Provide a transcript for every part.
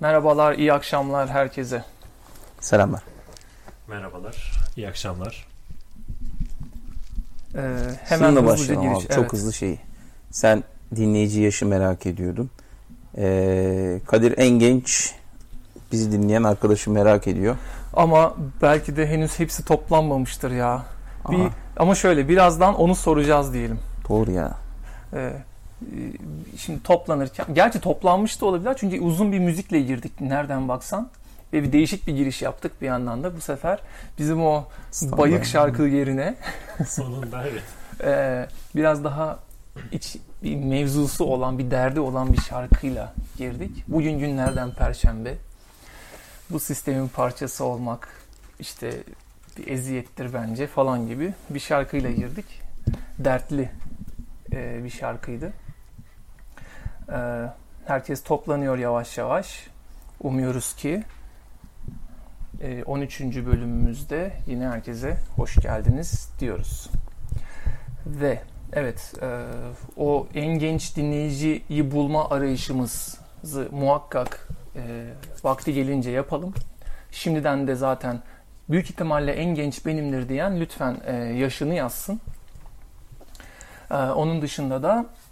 Merhabalar, iyi akşamlar herkese. Selamlar. Merhabalar, iyi akşamlar. Ee, hemen Şununla başlayalım giriş. abi. Evet. Çok hızlı şeyi. Sen dinleyici yaşı merak ediyordun. Ee, Kadir en genç bizi dinleyen arkadaşım merak ediyor. Ama belki de henüz hepsi toplanmamıştır ya. Bir, ama şöyle birazdan onu soracağız diyelim. doğru ya. Ee, şimdi toplanırken, gerçi toplanmış da olabilir çünkü uzun bir müzikle girdik nereden baksan. Ve bir değişik bir giriş yaptık bir yandan da bu sefer bizim o Standart. bayık şarkı yerine Sonunda evet. e, biraz daha iç bir mevzusu olan, bir derdi olan bir şarkıyla girdik. Bugün günlerden perşembe. Bu sistemin parçası olmak işte bir eziyettir bence falan gibi bir şarkıyla girdik. Dertli e, bir şarkıydı. E, herkes toplanıyor yavaş yavaş. Umuyoruz ki e, 13. bölümümüzde yine herkese hoş geldiniz diyoruz. Ve evet e, o en genç dinleyiciyi bulma arayışımızı muhakkak e, vakti gelince yapalım. Şimdiden de zaten büyük ihtimalle en genç benimdir diyen lütfen e, yaşını yazsın. E, onun dışında da e,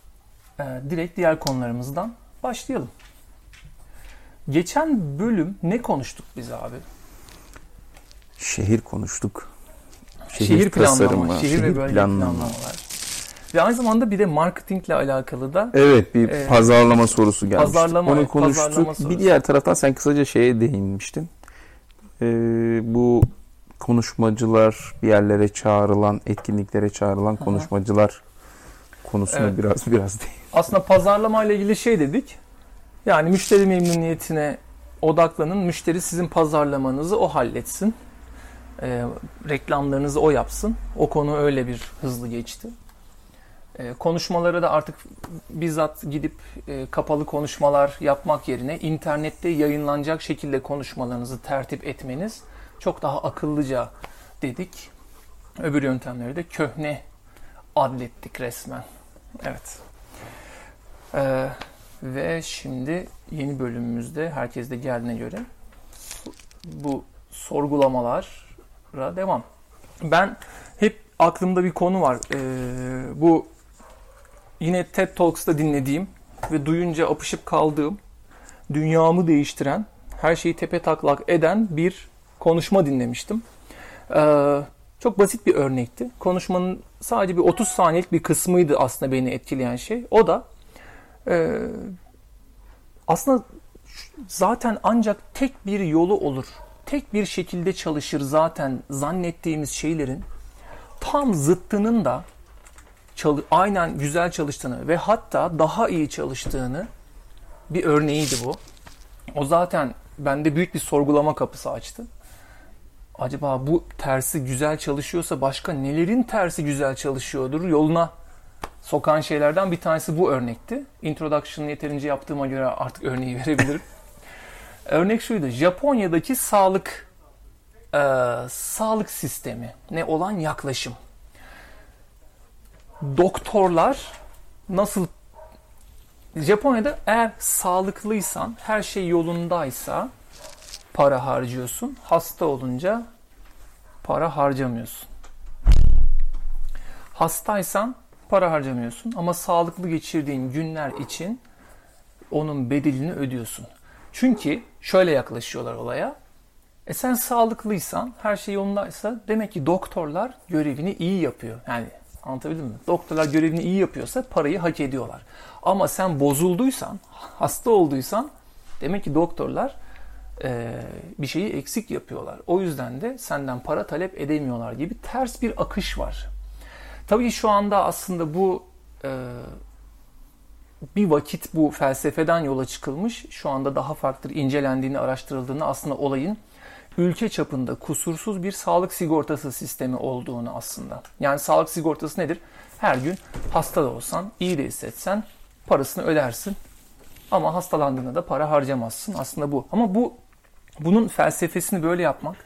direkt diğer konularımızdan başlayalım. Geçen bölüm ne konuştuk biz abi? Şehir konuştuk. Şehir, planlama, tasarımı, şehir, ve bölge planlamalar. Ve aynı zamanda bir de marketingle alakalı da Evet bir Ee, pazarlama sorusu gelmişti. pazarlama- Onu konuştuk. pazarlama sorusu. Bir diğer taraftan sen kısaca şeye değinmiştin. Ee, bu konuşmacılar bir yerlere çağrılan, etkinliklere çağrılan konuşmacılar konusuna Evet. biraz biraz değin. Aslında pazarlama ile ilgili şey dedik. Yani müşteri memnuniyetine odaklanın. Müşteri sizin pazarlamanızı o halletsin. Ee, reklamlarınızı o yapsın. O konu öyle bir hızlı geçti. Ee, konuşmaları da artık bizzat gidip e, kapalı konuşmalar yapmak yerine internette yayınlanacak şekilde konuşmalarınızı tertip etmeniz çok daha akıllıca dedik. Öbür yöntemleri de köhne adlettik resmen. Evet. Ee, ve şimdi yeni bölümümüzde herkes de geldiğine göre bu sorgulamalara devam. Ben hep aklımda bir konu var. Ee, bu yine TED Talks'ta dinlediğim ve duyunca apışıp kaldığım, dünyamı değiştiren, her şeyi tepe taklak eden bir konuşma dinlemiştim. Ee, çok basit bir örnekti. Konuşmanın sadece bir 30 saniyelik bir kısmıydı aslında beni etkileyen şey. O da e, aslında zaten ancak tek bir yolu olur. Tek bir şekilde çalışır zaten zannettiğimiz şeylerin tam zıttının da aynen güzel çalıştığını ve hatta daha iyi çalıştığını bir örneğiydi bu. O zaten bende büyük bir sorgulama kapısı açtı. Acaba bu tersi güzel çalışıyorsa başka nelerin tersi güzel çalışıyordur yoluna sokan şeylerden bir tanesi bu örnekti. Introduction'ı yeterince yaptığıma göre artık örneği verebilirim. Örnek şuydu. Japonya'daki sağlık e, sağlık sistemi ne olan yaklaşım. Doktorlar nasıl Japonya'da eğer sağlıklıysan, her şey yolundaysa para harcıyorsun. Hasta olunca para harcamıyorsun. Hastaysan para harcamıyorsun ama sağlıklı geçirdiğin günler için onun bedelini ödüyorsun. Çünkü şöyle yaklaşıyorlar olaya. E sen sağlıklıysan, her şey yolundaysa demek ki doktorlar görevini iyi yapıyor. Yani anlatabildim mi? Doktorlar görevini iyi yapıyorsa parayı hak ediyorlar. Ama sen bozulduysan, hasta olduysan demek ki doktorlar e, bir şeyi eksik yapıyorlar. O yüzden de senden para talep edemiyorlar gibi ters bir akış var. Tabii şu anda aslında bu e, bir vakit bu felsefeden yola çıkılmış. Şu anda daha farklı incelendiğini, araştırıldığını aslında olayın ülke çapında kusursuz bir sağlık sigortası sistemi olduğunu aslında. Yani sağlık sigortası nedir? Her gün hasta da olsan, iyi de hissetsen parasını ödersin. Ama hastalandığında da para harcamazsın. Aslında bu. Ama bu bunun felsefesini böyle yapmak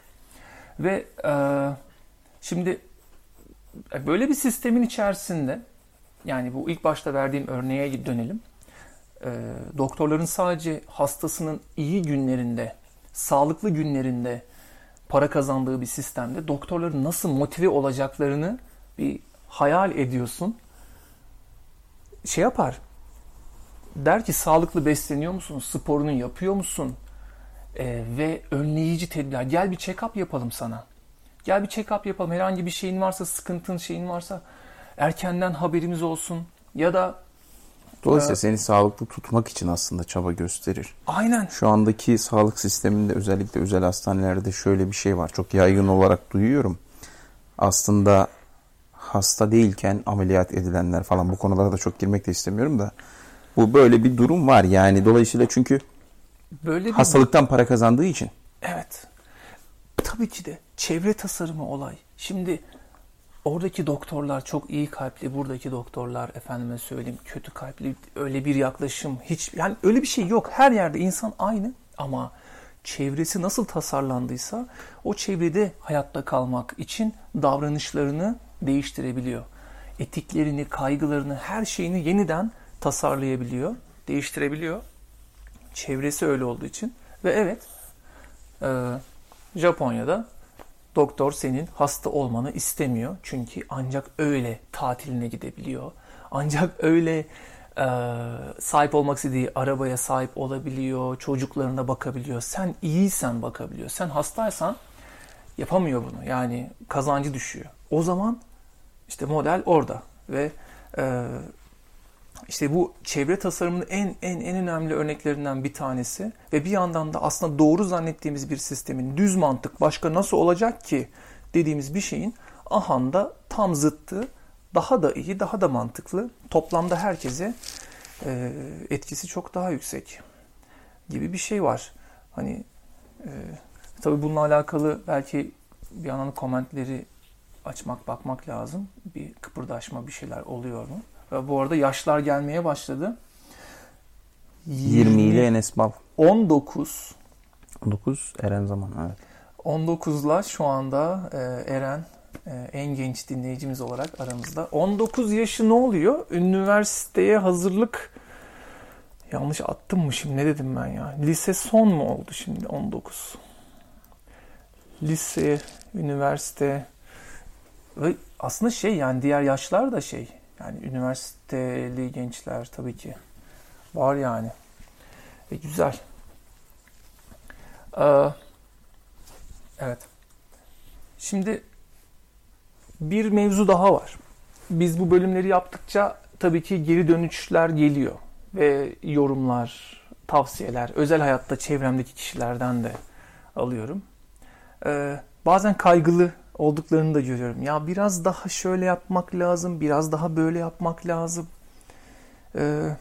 ve e, şimdi böyle bir sistemin içerisinde yani bu ilk başta verdiğim örneğe dönelim. e, doktorların sadece hastasının iyi günlerinde, sağlıklı günlerinde para kazandığı bir sistemde doktorların nasıl motive olacaklarını bir hayal ediyorsun. Şey yapar. Der ki sağlıklı besleniyor musun? Sporunu yapıyor musun? Ee, ve önleyici tedbirler. Gel bir check-up yapalım sana. Gel bir check-up yapalım. Herhangi bir şeyin varsa, sıkıntın şeyin varsa erkenden haberimiz olsun. Ya da Dolayısıyla Evet. seni sağlıklı tutmak için aslında çaba gösterir. aynen Şu andaki sağlık sisteminde özellikle özel hastanelerde şöyle bir şey var. Çok yaygın olarak duyuyorum. Aslında hasta değilken ameliyat edilenler falan bu konulara da çok girmek de istemiyorum da bu böyle bir durum var yani dolayısıyla çünkü böyle bir hastalıktan para kazandığı için Evet. Tabii ki de çevre tasarımı olay. Şimdi oradaki doktorlar çok iyi kalpli, buradaki doktorlar efendime söyleyeyim kötü kalpli. Öyle bir yaklaşım hiç yani öyle bir şey yok. Her yerde insan aynı ama çevresi nasıl tasarlandıysa o çevrede hayatta kalmak için davranışlarını değiştirebiliyor. Etiklerini, kaygılarını, her şeyini yeniden tasarlayabiliyor, değiştirebiliyor. Çevresi öyle olduğu için ve evet Japonya'da doktor senin hasta olmanı istemiyor. Çünkü ancak öyle tatiline gidebiliyor. Ancak öyle e, sahip olmak istediği arabaya sahip olabiliyor. Çocuklarına bakabiliyor. Sen iyiysen bakabiliyor. Sen hastaysan yapamıyor bunu. Yani kazancı düşüyor. O zaman işte model orada ve e, işte bu çevre tasarımının en en en önemli örneklerinden bir tanesi ve bir yandan da aslında doğru zannettiğimiz bir sistemin düz mantık başka nasıl olacak ki dediğimiz bir şeyin ahanda tam zıttı daha da iyi, daha da mantıklı. Toplamda herkese e, etkisi çok daha yüksek gibi bir şey var. Hani e, tabii bununla alakalı belki bir yandan komentleri açmak, bakmak lazım. Bir kıpırdaşma bir şeyler oluyor mu? Bu arada yaşlar gelmeye başladı. 20 ile Enes Bal 19 19 Eren Zaman evet. 19'la şu anda e, Eren e, en genç dinleyicimiz olarak aramızda. 19 yaşı ne oluyor? Üniversiteye hazırlık yanlış attım mı şimdi ne dedim ben ya? Lise son mu oldu şimdi 19? Lise, üniversite ve aslında şey yani diğer yaşlar da şey yani üniversiteli gençler tabii ki var yani. E, güzel. Ee, evet. Şimdi bir mevzu daha var. Biz bu bölümleri yaptıkça tabii ki geri dönüşler geliyor ve yorumlar, tavsiyeler, özel hayatta çevremdeki kişilerden de alıyorum. Ee, bazen kaygılı olduklarını da görüyorum. Ya biraz daha şöyle yapmak lazım, biraz daha böyle yapmak lazım. Ee,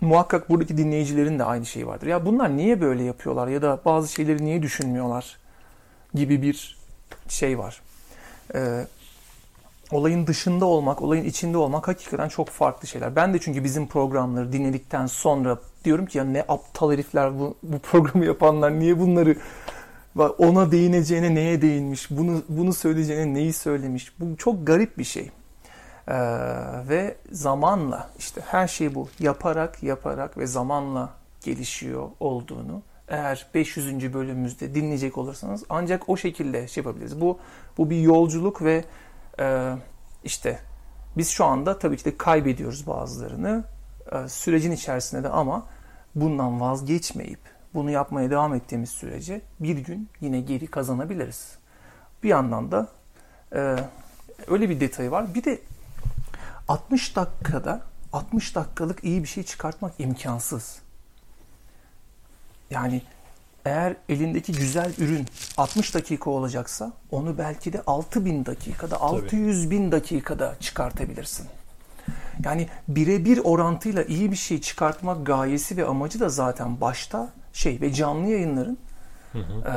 muhakkak buradaki dinleyicilerin de aynı şey vardır. Ya bunlar niye böyle yapıyorlar ya da bazı şeyleri niye düşünmüyorlar gibi bir şey var. Ee, olayın dışında olmak, olayın içinde olmak hakikaten çok farklı şeyler. Ben de çünkü bizim programları dinledikten sonra diyorum ki ya ne aptal herifler bu, bu programı yapanlar niye bunları ona değineceğine neye değinmiş, bunu bunu söyleyeceğine neyi söylemiş. Bu çok garip bir şey. Ee, ve zamanla işte her şey bu yaparak yaparak ve zamanla gelişiyor olduğunu eğer 500. bölümümüzde dinleyecek olursanız ancak o şekilde şey yapabiliriz. Bu bu bir yolculuk ve e, işte biz şu anda tabii ki de kaybediyoruz bazılarını e, sürecin içerisinde de ama bundan vazgeçmeyip bunu yapmaya devam ettiğimiz sürece bir gün yine geri kazanabiliriz. Bir yandan da e, öyle bir detayı var. Bir de 60 dakikada 60 dakikalık iyi bir şey çıkartmak imkansız. Yani eğer elindeki güzel ürün 60 dakika olacaksa onu belki de 6000 dakikada, 600 bin dakikada çıkartabilirsin. Yani birebir orantıyla iyi bir şey çıkartmak gayesi ve amacı da zaten başta şey ve canlı yayınların Hı hı. e,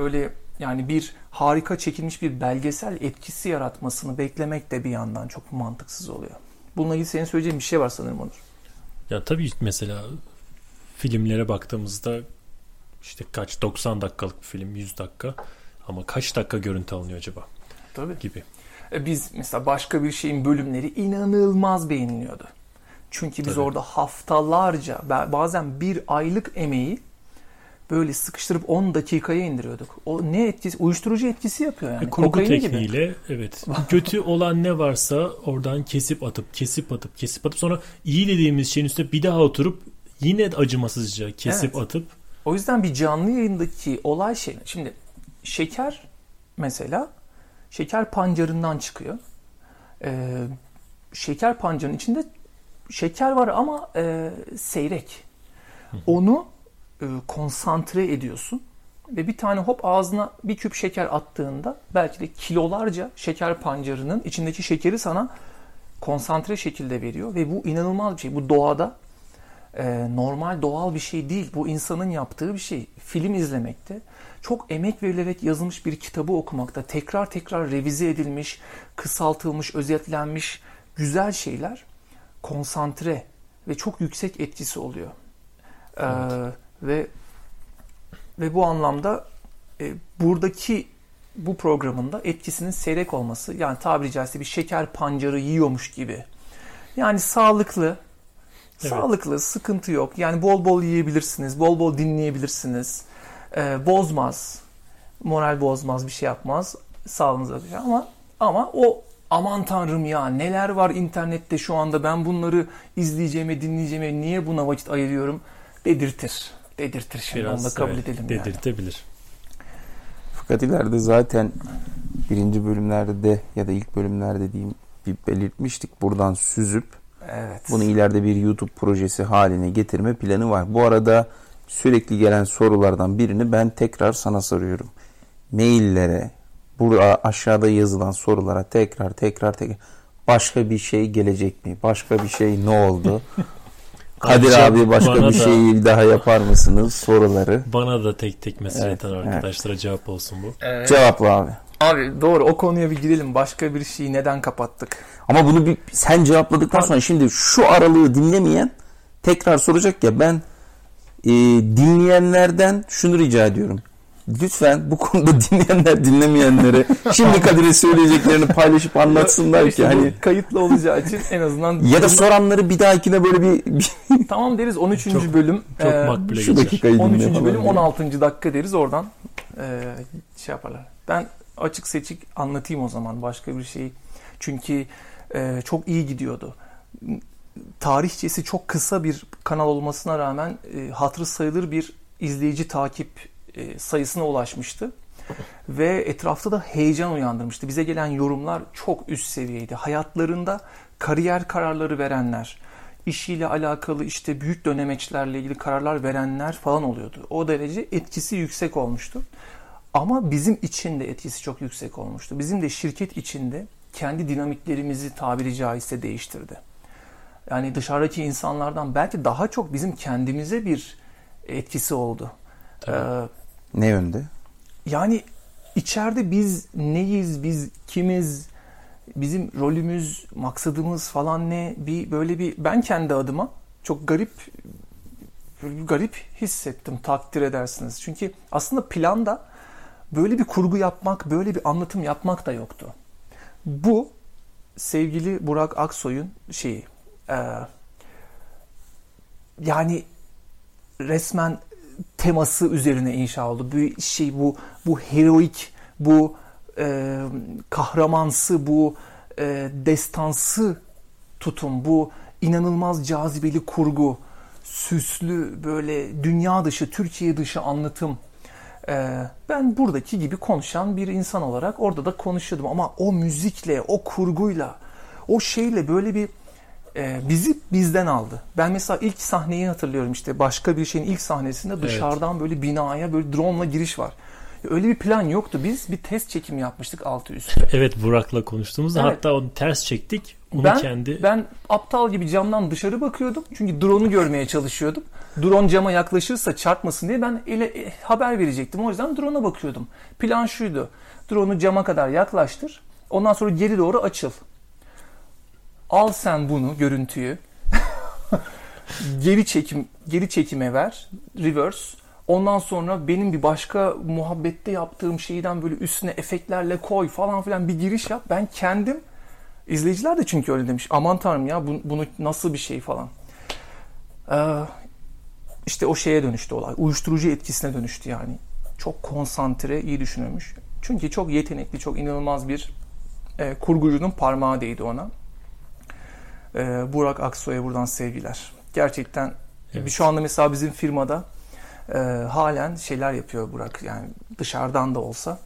öyle yani bir harika çekilmiş bir belgesel etkisi yaratmasını beklemek de bir yandan çok mantıksız oluyor. Bununla ilgili senin söyleyeceğin bir şey var sanırım Onur. Ya tabii mesela filmlere baktığımızda işte kaç 90 dakikalık bir film 100 dakika ama kaç dakika görüntü alınıyor acaba Tabii. gibi. E, Biz mesela başka bir şeyin bölümleri inanılmaz beğeniliyordu. Çünkü biz Tabii. orada haftalarca ba- bazen bir aylık emeği böyle sıkıştırıp 10 dakikaya indiriyorduk. O ne etkisi? Uyuşturucu etkisi yapıyor yani. E, kurgu Kokain gibi. tekniğiyle evet. Kötü olan ne varsa oradan kesip atıp kesip atıp kesip atıp sonra iyi dediğimiz şeyin üstüne bir daha oturup yine acımasızca kesip Evet. atıp O yüzden bir canlı yayındaki olay şey. Şimdi şeker mesela şeker pancarından çıkıyor. Ee, şeker pancarının içinde şeker var ama e, seyrek. Onu e, konsantre ediyorsun ve bir tane hop ağzına bir küp şeker attığında belki de kilolarca şeker pancarının içindeki şekeri sana konsantre şekilde veriyor ve bu inanılmaz bir şey. Bu doğada e, normal doğal bir şey değil. Bu insanın yaptığı bir şey. Film izlemekte, çok emek verilerek yazılmış bir kitabı okumakta, tekrar tekrar revize edilmiş, kısaltılmış, özetlenmiş güzel şeyler konsantre ve çok yüksek etkisi oluyor. E, ve ve bu anlamda e, buradaki bu programında etkisinin seyrek olması yani tabiri caizse bir şeker pancarı yiyormuş gibi. Yani sağlıklı, Evet. Sağlıklı, sıkıntı yok. Yani bol bol yiyebilirsiniz, bol bol dinleyebilirsiniz. Ee, bozmaz, moral bozmaz, bir şey yapmaz. Sağlığınıza şey ama ama o aman tanrım ya neler var internette şu anda ben bunları izleyeceğime, dinleyeceğime niye buna vakit ayırıyorum dedirtir. Dedirtir şimdi onu da biraz kabul evet, edelim yani. dedirtebilir. Fakat ileride zaten birinci bölümlerde ya da ilk bölümlerde diyeyim bir belirtmiştik. Buradan süzüp Evet. bunu ileride bir YouTube projesi haline getirme planı var. Bu arada sürekli gelen sorulardan birini ben tekrar sana soruyorum. Maillere, burada aşağıda yazılan sorulara tekrar tekrar tekrar başka bir şey gelecek mi? Başka bir şey ne oldu? Kadir Ayrıca abi başka bir da- şey daha yapar mısınız? Soruları. Bana da tek tek mesaj Evet, atan evet. arkadaşlara cevap olsun bu. Evet. Cevapla abi. Abi doğru o konuya bir girelim. Başka bir şeyi neden kapattık? Ama bunu bir sen cevapladıktan sonra şimdi şu aralığı dinlemeyen tekrar soracak ya ben e, dinleyenlerden şunu rica ediyorum. Lütfen bu konuda dinleyenler dinlemeyenlere şimdi Kadir'e söyleyeceklerini paylaşıp anlatsınlar ki İşte bu hani kayıtlı olacağı için en azından ya da soranları bir dahakine böyle bir, bir tamam deriz 13. Çok- bölüm Çok e, makbule şu geçer. dakikayı 13. dinle falan bölüm diye. 16. dakika deriz oradan e, şey yaparlar. Ben açık seçik anlatayım o zaman başka bir şey. Çünkü e, çok iyi gidiyordu. Tarihçesi çok kısa bir kanal olmasına rağmen e, hatırı sayılır bir izleyici takip e, sayısına ulaşmıştı. Ve etrafta da heyecan uyandırmıştı. Bize gelen yorumlar çok üst seviyeydi. Hayatlarında kariyer kararları verenler, işiyle alakalı işte büyük dönemeçlerle ilgili kararlar verenler falan oluyordu. O derece etkisi yüksek olmuştu. Ama bizim için de etkisi çok yüksek olmuştu. Bizim de şirket içinde kendi dinamiklerimizi tabiri caizse değiştirdi. Yani dışarıdaki insanlardan belki daha çok bizim kendimize bir etkisi oldu. Tabii. Ee, ne yönde? yani içeride biz neyiz, biz kimiz, bizim rolümüz, maksadımız falan ne? Bir böyle bir ben kendi adıma çok garip garip hissettim takdir edersiniz. Çünkü aslında planda böyle bir kurgu yapmak, böyle bir anlatım yapmak da yoktu. Bu sevgili Burak Aksoy'un şeyi e, yani resmen teması üzerine inşa oldu. Bu şey bu bu heroik, bu e, kahramansı, bu e, destansı tutum, bu inanılmaz cazibeli kurgu, süslü böyle dünya dışı, Türkiye dışı anlatım. E, ben buradaki gibi konuşan bir insan olarak orada da konuşuyordum ama o müzikle, o kurguyla, o şeyle böyle bir e, bizi bizden aldı. Ben mesela ilk sahneyi hatırlıyorum işte başka bir şeyin ilk sahnesinde dışarıdan böyle binaya böyle drone'la giriş var. Öyle bir plan yoktu. Biz bir test çekimi yapmıştık altı üstü. Evet Burak'la konuştuğumuzda Evet. hatta onu ters çektik. Onu Ben kendi ben aptal gibi camdan dışarı bakıyordum. Çünkü drone'u görmeye çalışıyordum. Drone cama yaklaşırsa çarpmasın diye ben ele e, haber verecektim. O yüzden drone'a bakıyordum. Plan şuydu. Drone'u cama kadar yaklaştır. Ondan sonra geri doğru açıl. Al sen bunu görüntüyü. geri çekim geri çekime ver. Reverse. Ondan sonra benim bir başka muhabbette yaptığım şeyden böyle üstüne efektlerle koy falan filan bir giriş yap. Ben kendim İzleyiciler de çünkü öyle demiş. Aman tanrım ya bu, bunu nasıl bir şey falan. Ee, işte o şeye dönüştü olay. Uyuşturucu etkisine dönüştü yani. Çok konsantre, iyi düşünülmüş. Çünkü çok yetenekli, çok inanılmaz bir e, kurgucunun parmağı değdi ona. E, Burak Aksoy'a buradan sevgiler. Gerçekten Evet. şu anda mesela bizim firmada e, halen şeyler yapıyor Burak. Yani dışarıdan da olsa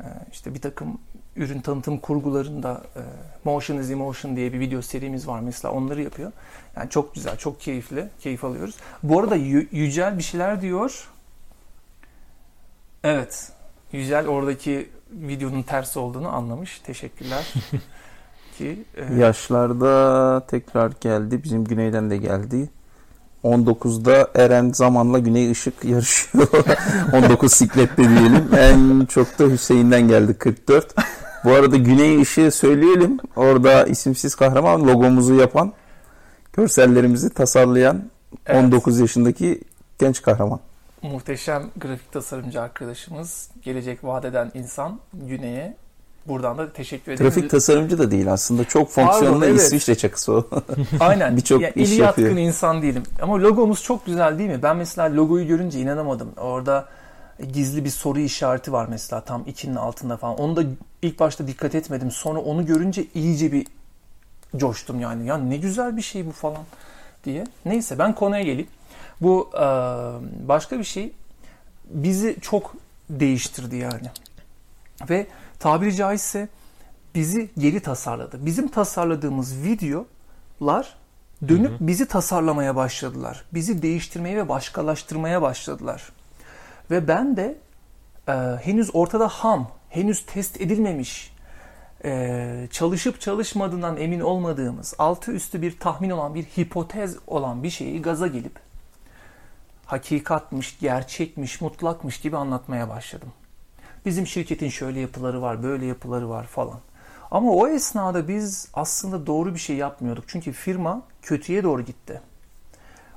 e, işte bir takım ürün tanıtım kurgularında e, Motion is Emotion diye bir video serimiz var mesela onları yapıyor. Yani çok güzel, çok keyifli, keyif alıyoruz. Bu arada Yü- Yücel bir şeyler diyor. Evet, Yücel oradaki videonun ters olduğunu anlamış. Teşekkürler. Ki e, Yaşlarda tekrar geldi. Bizim güneyden de geldi. 19'da Eren Zaman'la Güney Işık yarışıyor. 19 siklette diyelim. En çok da Hüseyin'den geldi 44. Bu arada Güney Işık'ı söyleyelim. Orada isimsiz kahraman logomuzu yapan, görsellerimizi tasarlayan evet, 19 yaşındaki genç kahraman. muhteşem grafik tasarımcı arkadaşımız, gelecek vadeden insan Güney'e buradan da teşekkür ederim. Trafik tasarımcı da değil aslında. Çok fonksiyonlu Pardon, evet. İsviçre çakısı o. Aynen. Birçok ya, iş eli yatkın yapıyor. insan değilim. Ama logomuz çok güzel değil mi? Ben mesela logoyu görünce inanamadım. Orada gizli bir soru işareti var mesela tam ikinin altında falan. Onu da ilk başta dikkat etmedim. Sonra onu görünce iyice bir coştum yani. Ya ne güzel bir şey bu falan diye. Neyse ben konuya geleyim. Bu başka bir şey bizi çok değiştirdi yani. Ve tabiri caizse bizi geri tasarladı. Bizim tasarladığımız videolar dönüp Hı hı. bizi tasarlamaya başladılar. Bizi değiştirmeye ve başkalaştırmaya başladılar. Ve ben de e, henüz ortada ham, henüz test edilmemiş, e, çalışıp çalışmadığından emin olmadığımız, altı üstü bir tahmin olan, bir hipotez olan bir şeyi gaza gelip hakikatmiş, gerçekmiş, mutlakmış gibi anlatmaya başladım. Bizim şirketin şöyle yapıları var, böyle yapıları var falan. Ama o esnada biz aslında doğru bir şey yapmıyorduk. Çünkü firma kötüye doğru gitti.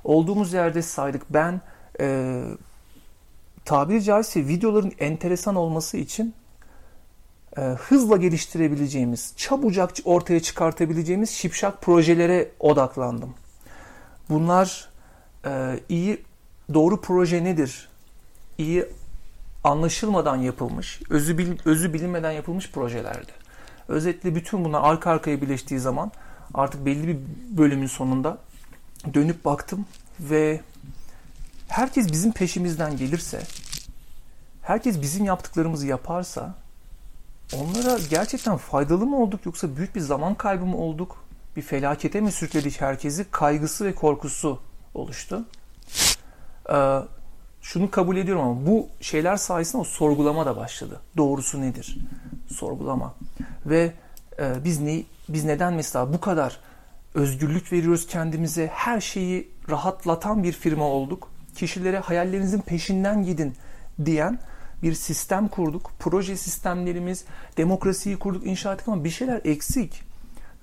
Olduğumuz yerde saydık. Ben e, tabiri caizse videoların enteresan olması için e, hızla geliştirebileceğimiz, çabucak ortaya çıkartabileceğimiz şipşak projelere odaklandım. Bunlar e, iyi, doğru proje nedir? İyi anlaşılmadan yapılmış, özü, bil, özü bilinmeden yapılmış projelerdi. Özetle bütün bunlar arka arkaya birleştiği zaman artık belli bir bölümün sonunda dönüp baktım ve herkes bizim peşimizden gelirse, herkes bizim yaptıklarımızı yaparsa onlara gerçekten faydalı mı olduk yoksa büyük bir zaman kaybı mı olduk? Bir felakete mi sürükledik herkesi? Kaygısı ve korkusu oluştu. Ee, şunu kabul ediyorum ama bu şeyler sayesinde o sorgulama da başladı. Doğrusu nedir? Sorgulama. Ve e, biz ne biz neden mesela bu kadar özgürlük veriyoruz kendimize? Her şeyi rahatlatan bir firma olduk. Kişilere hayallerinizin peşinden gidin diyen bir sistem kurduk. Proje sistemlerimiz, demokrasiyi kurduk, inşa ettik ama bir şeyler eksik.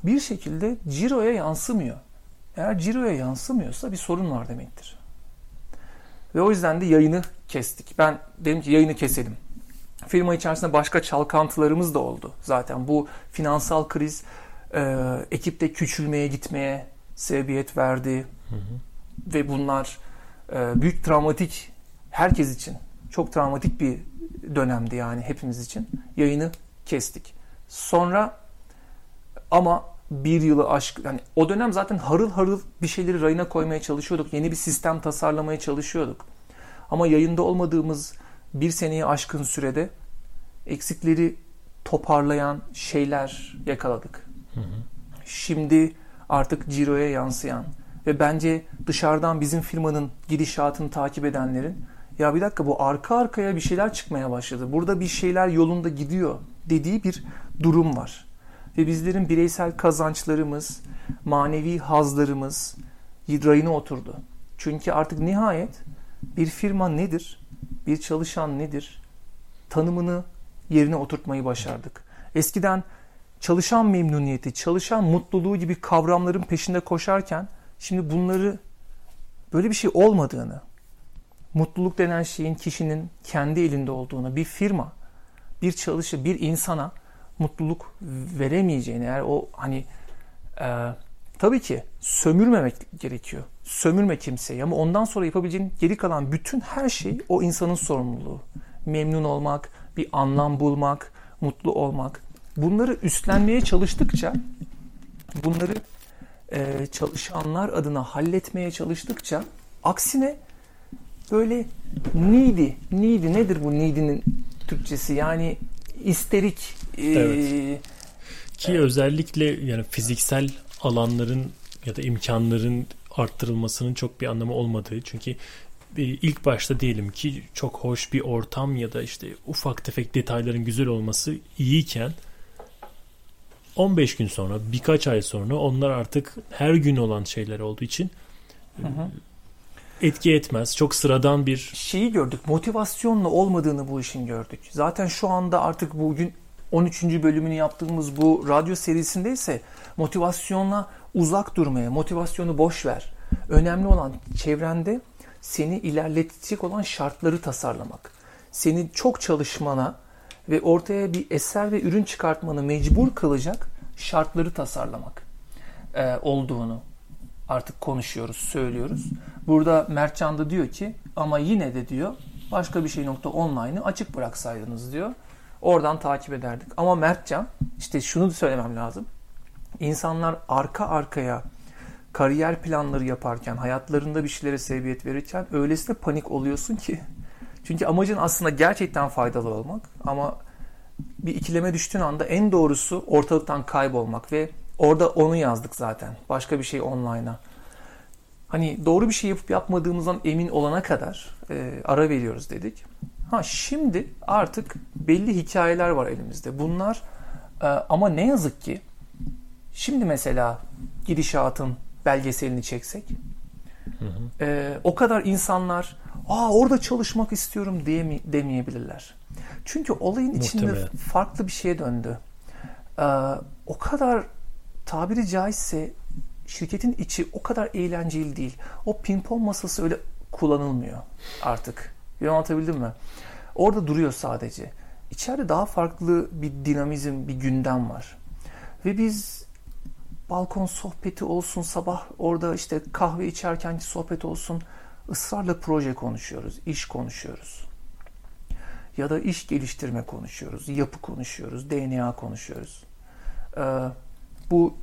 Bir şekilde ciroya yansımıyor. Eğer ciroya yansımıyorsa bir sorun var demektir. Ve o yüzden de yayını kestik. Ben dedim ki yayını keselim. Firma içerisinde başka çalkantılarımız da oldu. Zaten bu finansal kriz e, ekipte küçülmeye gitmeye sebebiyet verdi. Hı hı. Ve bunlar e, büyük travmatik herkes için çok travmatik bir dönemdi yani hepimiz için. Yayını kestik. Sonra ama bir yılı aşk yani o dönem zaten harıl harıl bir şeyleri rayına koymaya çalışıyorduk. Yeni bir sistem tasarlamaya çalışıyorduk. Ama yayında olmadığımız bir seneyi aşkın sürede eksikleri toparlayan şeyler yakaladık. Hı hı. Şimdi artık ciroya yansıyan ve bence dışarıdan bizim firmanın gidişatını takip edenlerin ya bir dakika bu arka arkaya bir şeyler çıkmaya başladı. Burada bir şeyler yolunda gidiyor dediği bir durum var. Ve bizlerin bireysel kazançlarımız, manevi hazlarımız rayına oturdu. Çünkü artık nihayet bir firma nedir? Bir çalışan nedir? Tanımını yerine oturtmayı başardık. Eskiden çalışan memnuniyeti, çalışan mutluluğu gibi kavramların peşinde koşarken şimdi bunları böyle bir şey olmadığını, mutluluk denen şeyin kişinin kendi elinde olduğunu, bir firma, bir çalışı, bir insana mutluluk veremeyeceğini eğer o hani e, tabii ki sömürmemek gerekiyor. Sömürme kimseyi ama ondan sonra yapabileceğin geri kalan bütün her şey o insanın sorumluluğu. Memnun olmak, bir anlam bulmak, mutlu olmak. Bunları üstlenmeye çalıştıkça bunları e, çalışanlar adına halletmeye çalıştıkça aksine böyle needy, needy nedir bu needy'nin Türkçesi? Yani isterik. E, Evet. Ki özellikle yani fiziksel alanların ya da imkanların arttırılmasının çok bir anlamı olmadığı. Çünkü e, ilk başta diyelim ki çok hoş bir ortam ya da işte ufak tefek detayların güzel olması iyiyken 15 gün sonra birkaç ay sonra onlar artık her gün olan şeyler olduğu için Hı hı. etki etmez. Çok sıradan bir şeyi gördük. Motivasyonla olmadığını bu işin gördük. Zaten şu anda artık bugün 13. bölümünü yaptığımız bu radyo serisinde ise motivasyonla uzak durmaya, motivasyonu boş ver. Önemli olan çevrende seni ilerletecek olan şartları tasarlamak. Seni çok çalışmana ve ortaya bir eser ve ürün çıkartmanı mecbur kılacak şartları tasarlamak e, olduğunu artık konuşuyoruz, söylüyoruz. Burada Mertcan da diyor ki ama yine de diyor başka bir şey nokta online'ı açık bıraksaydınız diyor. Oradan takip ederdik. Ama Mertcan işte şunu da söylemem lazım. İnsanlar arka arkaya kariyer planları yaparken, hayatlarında bir şeylere sebebiyet verirken öylesine panik oluyorsun ki. Çünkü amacın aslında gerçekten faydalı olmak ama bir ikileme düştüğün anda en doğrusu ortalıktan kaybolmak ve orada onu yazdık zaten. Başka bir şey online'a. Hani doğru bir şey yapıp yapmadığımızdan emin olana kadar e, ara veriyoruz dedik. Ha şimdi artık belli hikayeler var elimizde. Bunlar e, ama ne yazık ki şimdi mesela gidişatın belgeselini çeksek e, o kadar insanlar aa orada çalışmak istiyorum diyemi, demeyebilirler. Çünkü olayın içinde Muhtemelen. farklı bir şeye döndü. E, o kadar tabiri caizse şirketin içi o kadar eğlenceli değil. O pimpon masası öyle kullanılmıyor artık. Bir anlatabildim mi? Orada duruyor sadece. İçeride daha farklı bir dinamizm, bir gündem var. Ve biz balkon sohbeti olsun, sabah orada işte kahve içerkenki sohbet olsun, ısrarla proje konuşuyoruz, iş konuşuyoruz. Ya da iş geliştirme konuşuyoruz, yapı konuşuyoruz, DNA konuşuyoruz. Ee, bu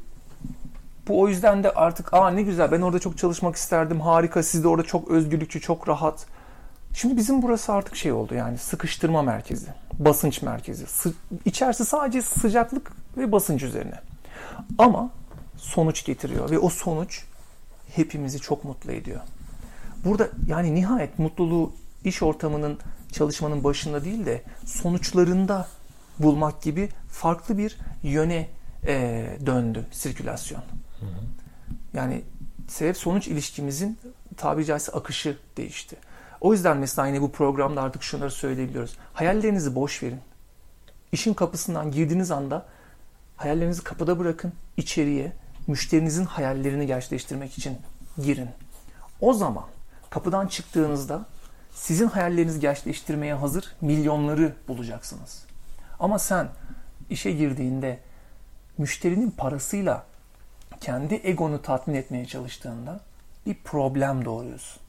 bu o yüzden de artık aa ne güzel ben orada çok çalışmak isterdim harika siz de orada çok özgürlükçü çok rahat. Şimdi bizim burası artık şey oldu yani sıkıştırma merkezi, basınç merkezi. Sı- içerisi sadece sıcaklık ve basınç üzerine. Ama sonuç getiriyor ve o sonuç hepimizi çok mutlu ediyor. Burada yani nihayet mutluluğu iş ortamının çalışmanın başında değil de sonuçlarında bulmak gibi farklı bir yöne e, döndü sirkülasyon. Yani sebep sonuç ilişkimizin tabiri caizse akışı değişti. O yüzden mesela yine bu programda artık şunları söyleyebiliyoruz. Hayallerinizi boş verin. İşin kapısından girdiğiniz anda hayallerinizi kapıda bırakın, içeriye müşterinizin hayallerini gerçekleştirmek için girin. O zaman kapıdan çıktığınızda sizin hayallerinizi gerçekleştirmeye hazır milyonları bulacaksınız. Ama sen işe girdiğinde müşterinin parasıyla kendi egonu tatmin etmeye çalıştığında bir problem doğuruyorsun.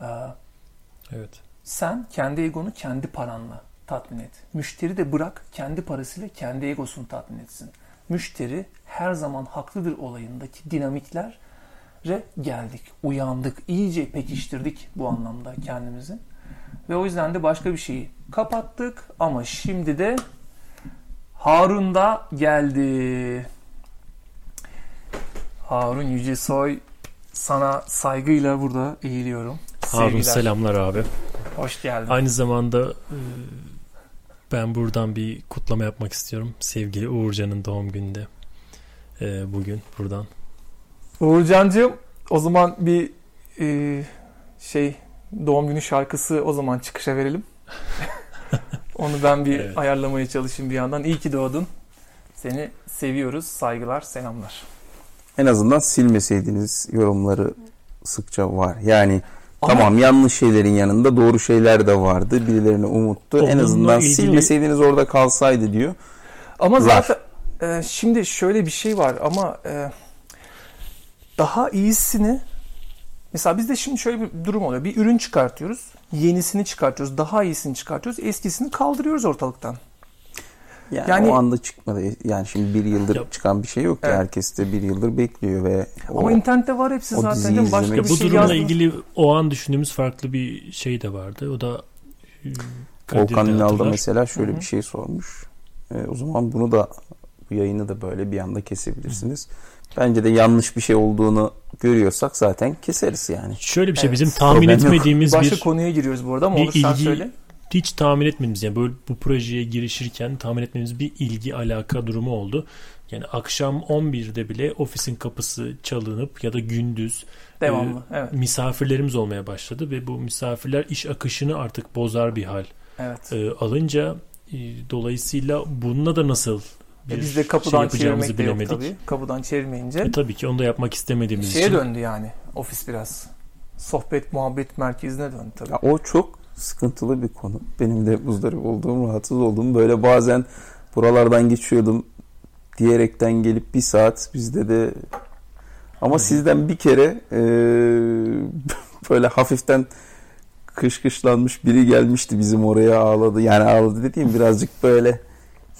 Ee, evet. sen kendi egonu kendi paranla tatmin et. Müşteri de bırak kendi parasıyla kendi egosunu tatmin etsin. Müşteri her zaman haklıdır olayındaki dinamiklere geldik, uyandık, iyice pekiştirdik bu anlamda kendimizi. Ve o yüzden de başka bir şeyi kapattık ama şimdi de Harun da geldi. Harun Yücesoy sana saygıyla burada eğiliyorum. Harun Sevgiler. selamlar abi. Hoş geldin. Aynı zamanda e, ben buradan bir kutlama yapmak istiyorum. Sevgili Uğurcan'ın doğum gününde. E, bugün buradan. Uğurcan'cığım o zaman bir e, şey doğum günü şarkısı o zaman çıkışa verelim. Onu ben bir Evet. ayarlamaya çalışayım bir yandan. İyi ki doğdun. Seni seviyoruz. Saygılar, selamlar. En azından silmeseydiniz yorumları sıkça var. Yani Ama- tamam yanlış şeylerin yanında doğru şeyler de vardı. Birilerini umuttu. en azından ilgili- silmeseydiniz orada kalsaydı diyor. Ama zaten e, şimdi şöyle bir şey var ama e, daha iyisini mesela bizde şimdi şöyle bir durum oluyor. Bir ürün çıkartıyoruz. Yenisini çıkartıyoruz. Daha iyisini çıkartıyoruz. Eskisini kaldırıyoruz ortalıktan. Yani, Yani- o anda çıkmadı. Yani şimdi bir yıldır Ya- çıkan bir şey yok ki. Evet. Herkes de bir yıldır bekliyor ve o, Ama internette var hepsi o zaten. Başka izlemek- bir bu şey durumla yazdım. ilgili o an düşündüğümüz farklı bir şey de vardı. O da e, Volkan hatırlar. mesela şöyle Hı hı. bir şey sormuş. E, o zaman bunu da bu yayını da böyle bir anda kesebilirsiniz. Bence de yanlış bir şey olduğunu görüyorsak zaten keseriz yani. Şöyle bir şey Evet. bizim tahmin Problem yok. etmediğimiz Başka bir konuya giriyoruz bu arada ama bir olur sen ilgi- söyle. Hiç tahmin etmediğimiz yani böyle bu projeye girişirken tahmin etmediğimiz bir ilgi alaka durumu oldu. Yani akşam 11'de bile ofisin kapısı çalınıp ya da gündüz Devamlı. Evet. misafirlerimiz olmaya başladı ve bu misafirler iş akışını artık bozar bir hal Evet. e, alınca e, dolayısıyla bununla da nasıl bir E biz de şey kapıdan yapacağımızı çevirmek de yok bilemedik. tabii. Kapıdan çevirmeyince E, tabii ki onu da yapmak istemediğimiz şeye için. döndü yani ofis biraz. Sohbet muhabbet merkezine döndü tabii. Ya o çok sıkıntılı bir konu. Benim de muzdarip olduğum, rahatsız olduğum böyle bazen buralardan geçiyordum diyerekten gelip bir saat bizde de ama Hı. sizden bir kere e, böyle hafiften kışkışlanmış biri gelmişti bizim oraya ağladı. Yani ağladı dediğim birazcık böyle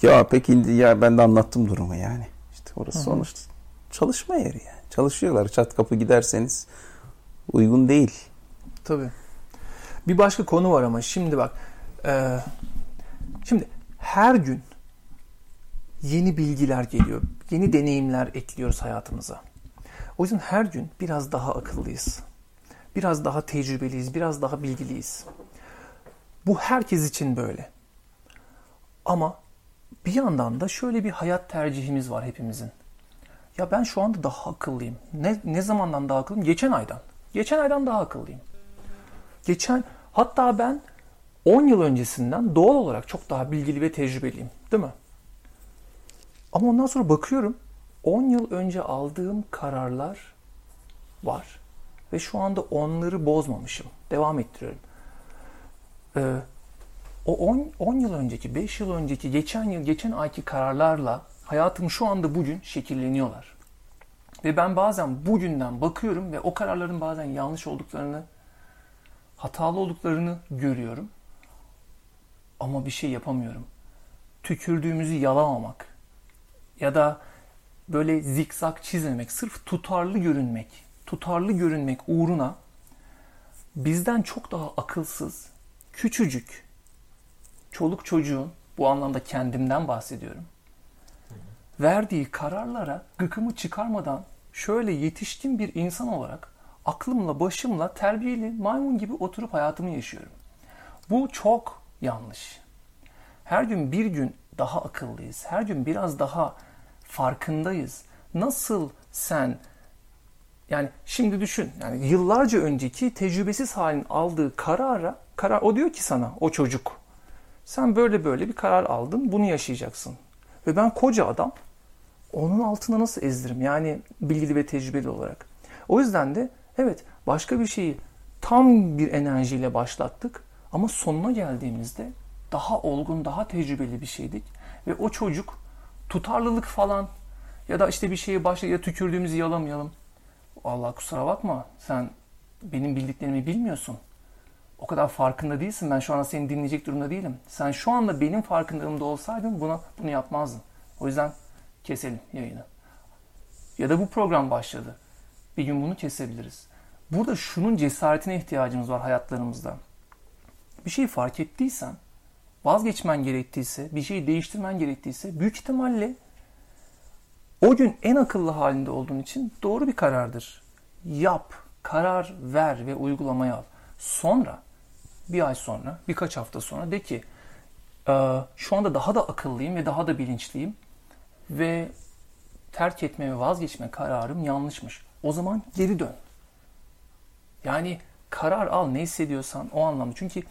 ya pek indi ya ben de anlattım durumu yani. İşte orası hı. sonuçta çalışma yeri yani. Çalışıyorlar. Çat kapı giderseniz uygun değil. Tabii. Bir başka konu var ama şimdi bak. e, şimdi her gün yeni bilgiler geliyor. Yeni deneyimler ekliyoruz hayatımıza. O yüzden her gün biraz daha akıllıyız. Biraz daha tecrübeliyiz. Biraz daha bilgiliyiz. Bu herkes için böyle. Ama bir yandan da şöyle bir hayat tercihimiz var hepimizin. Ya ben şu anda daha akıllıyım. Ne, ne zamandan daha akıllıyım? Geçen aydan. Geçen aydan daha akıllıyım. Geçen hatta ben 10 yıl öncesinden doğal olarak çok daha bilgili ve tecrübeliyim. Değil mi? Ama ondan sonra bakıyorum 10 yıl önce aldığım kararlar var. Ve şu anda onları bozmamışım. Devam ettiriyorum. Ee, o 10, 10 yıl önceki, 5 yıl önceki, geçen yıl, geçen ayki kararlarla hayatım şu anda bugün şekilleniyorlar. Ve ben bazen bugünden bakıyorum ve o kararların bazen yanlış olduklarını, hatalı olduklarını görüyorum. Ama bir şey yapamıyorum. Tükürdüğümüzü yalamamak ya da böyle zikzak çizmemek, sırf tutarlı görünmek, tutarlı görünmek uğruna bizden çok daha akılsız, küçücük, çoluk çocuğun, bu anlamda kendimden bahsediyorum, verdiği kararlara gıkımı çıkarmadan şöyle yetişkin bir insan olarak aklımla başımla terbiyeli maymun gibi oturup hayatımı yaşıyorum. Bu çok yanlış. Her gün bir gün daha akıllıyız. Her gün biraz daha farkındayız. Nasıl sen yani şimdi düşün yani yıllarca önceki tecrübesiz halin aldığı karara karar o diyor ki sana o çocuk sen böyle böyle bir karar aldın bunu yaşayacaksın. Ve ben koca adam onun altına nasıl ezdiririm? Yani bilgili ve tecrübeli olarak. O yüzden de evet başka bir şeyi tam bir enerjiyle başlattık ama sonuna geldiğimizde daha olgun, daha tecrübeli bir şeydik. Ve o çocuk tutarlılık falan ya da işte bir şeye başla ya tükürdüğümüzü yalamayalım. Allah kusura bakma sen benim bildiklerimi bilmiyorsun. O kadar farkında değilsin. Ben şu anda seni dinleyecek durumda değilim. Sen şu anda benim farkındalığımda olsaydın buna bunu yapmazdın. O yüzden keselim yayını. Ya da bu program başladı. Bir gün bunu kesebiliriz. Burada şunun cesaretine ihtiyacımız var hayatlarımızda. Bir şeyi fark ettiysen, vazgeçmen gerektiyse, bir şeyi değiştirmen gerektiyse büyük ihtimalle o gün en akıllı halinde olduğun için doğru bir karardır. Yap, karar ver ve uygulamaya al. Sonra bir ay sonra, birkaç hafta sonra de ki "Ee, şu anda daha da akıllıyım ve daha da bilinçliyim ve terk etme ve vazgeçme kararım yanlışmış. O zaman geri dön. Yani karar al ne hissediyorsan o anlamda. Çünkü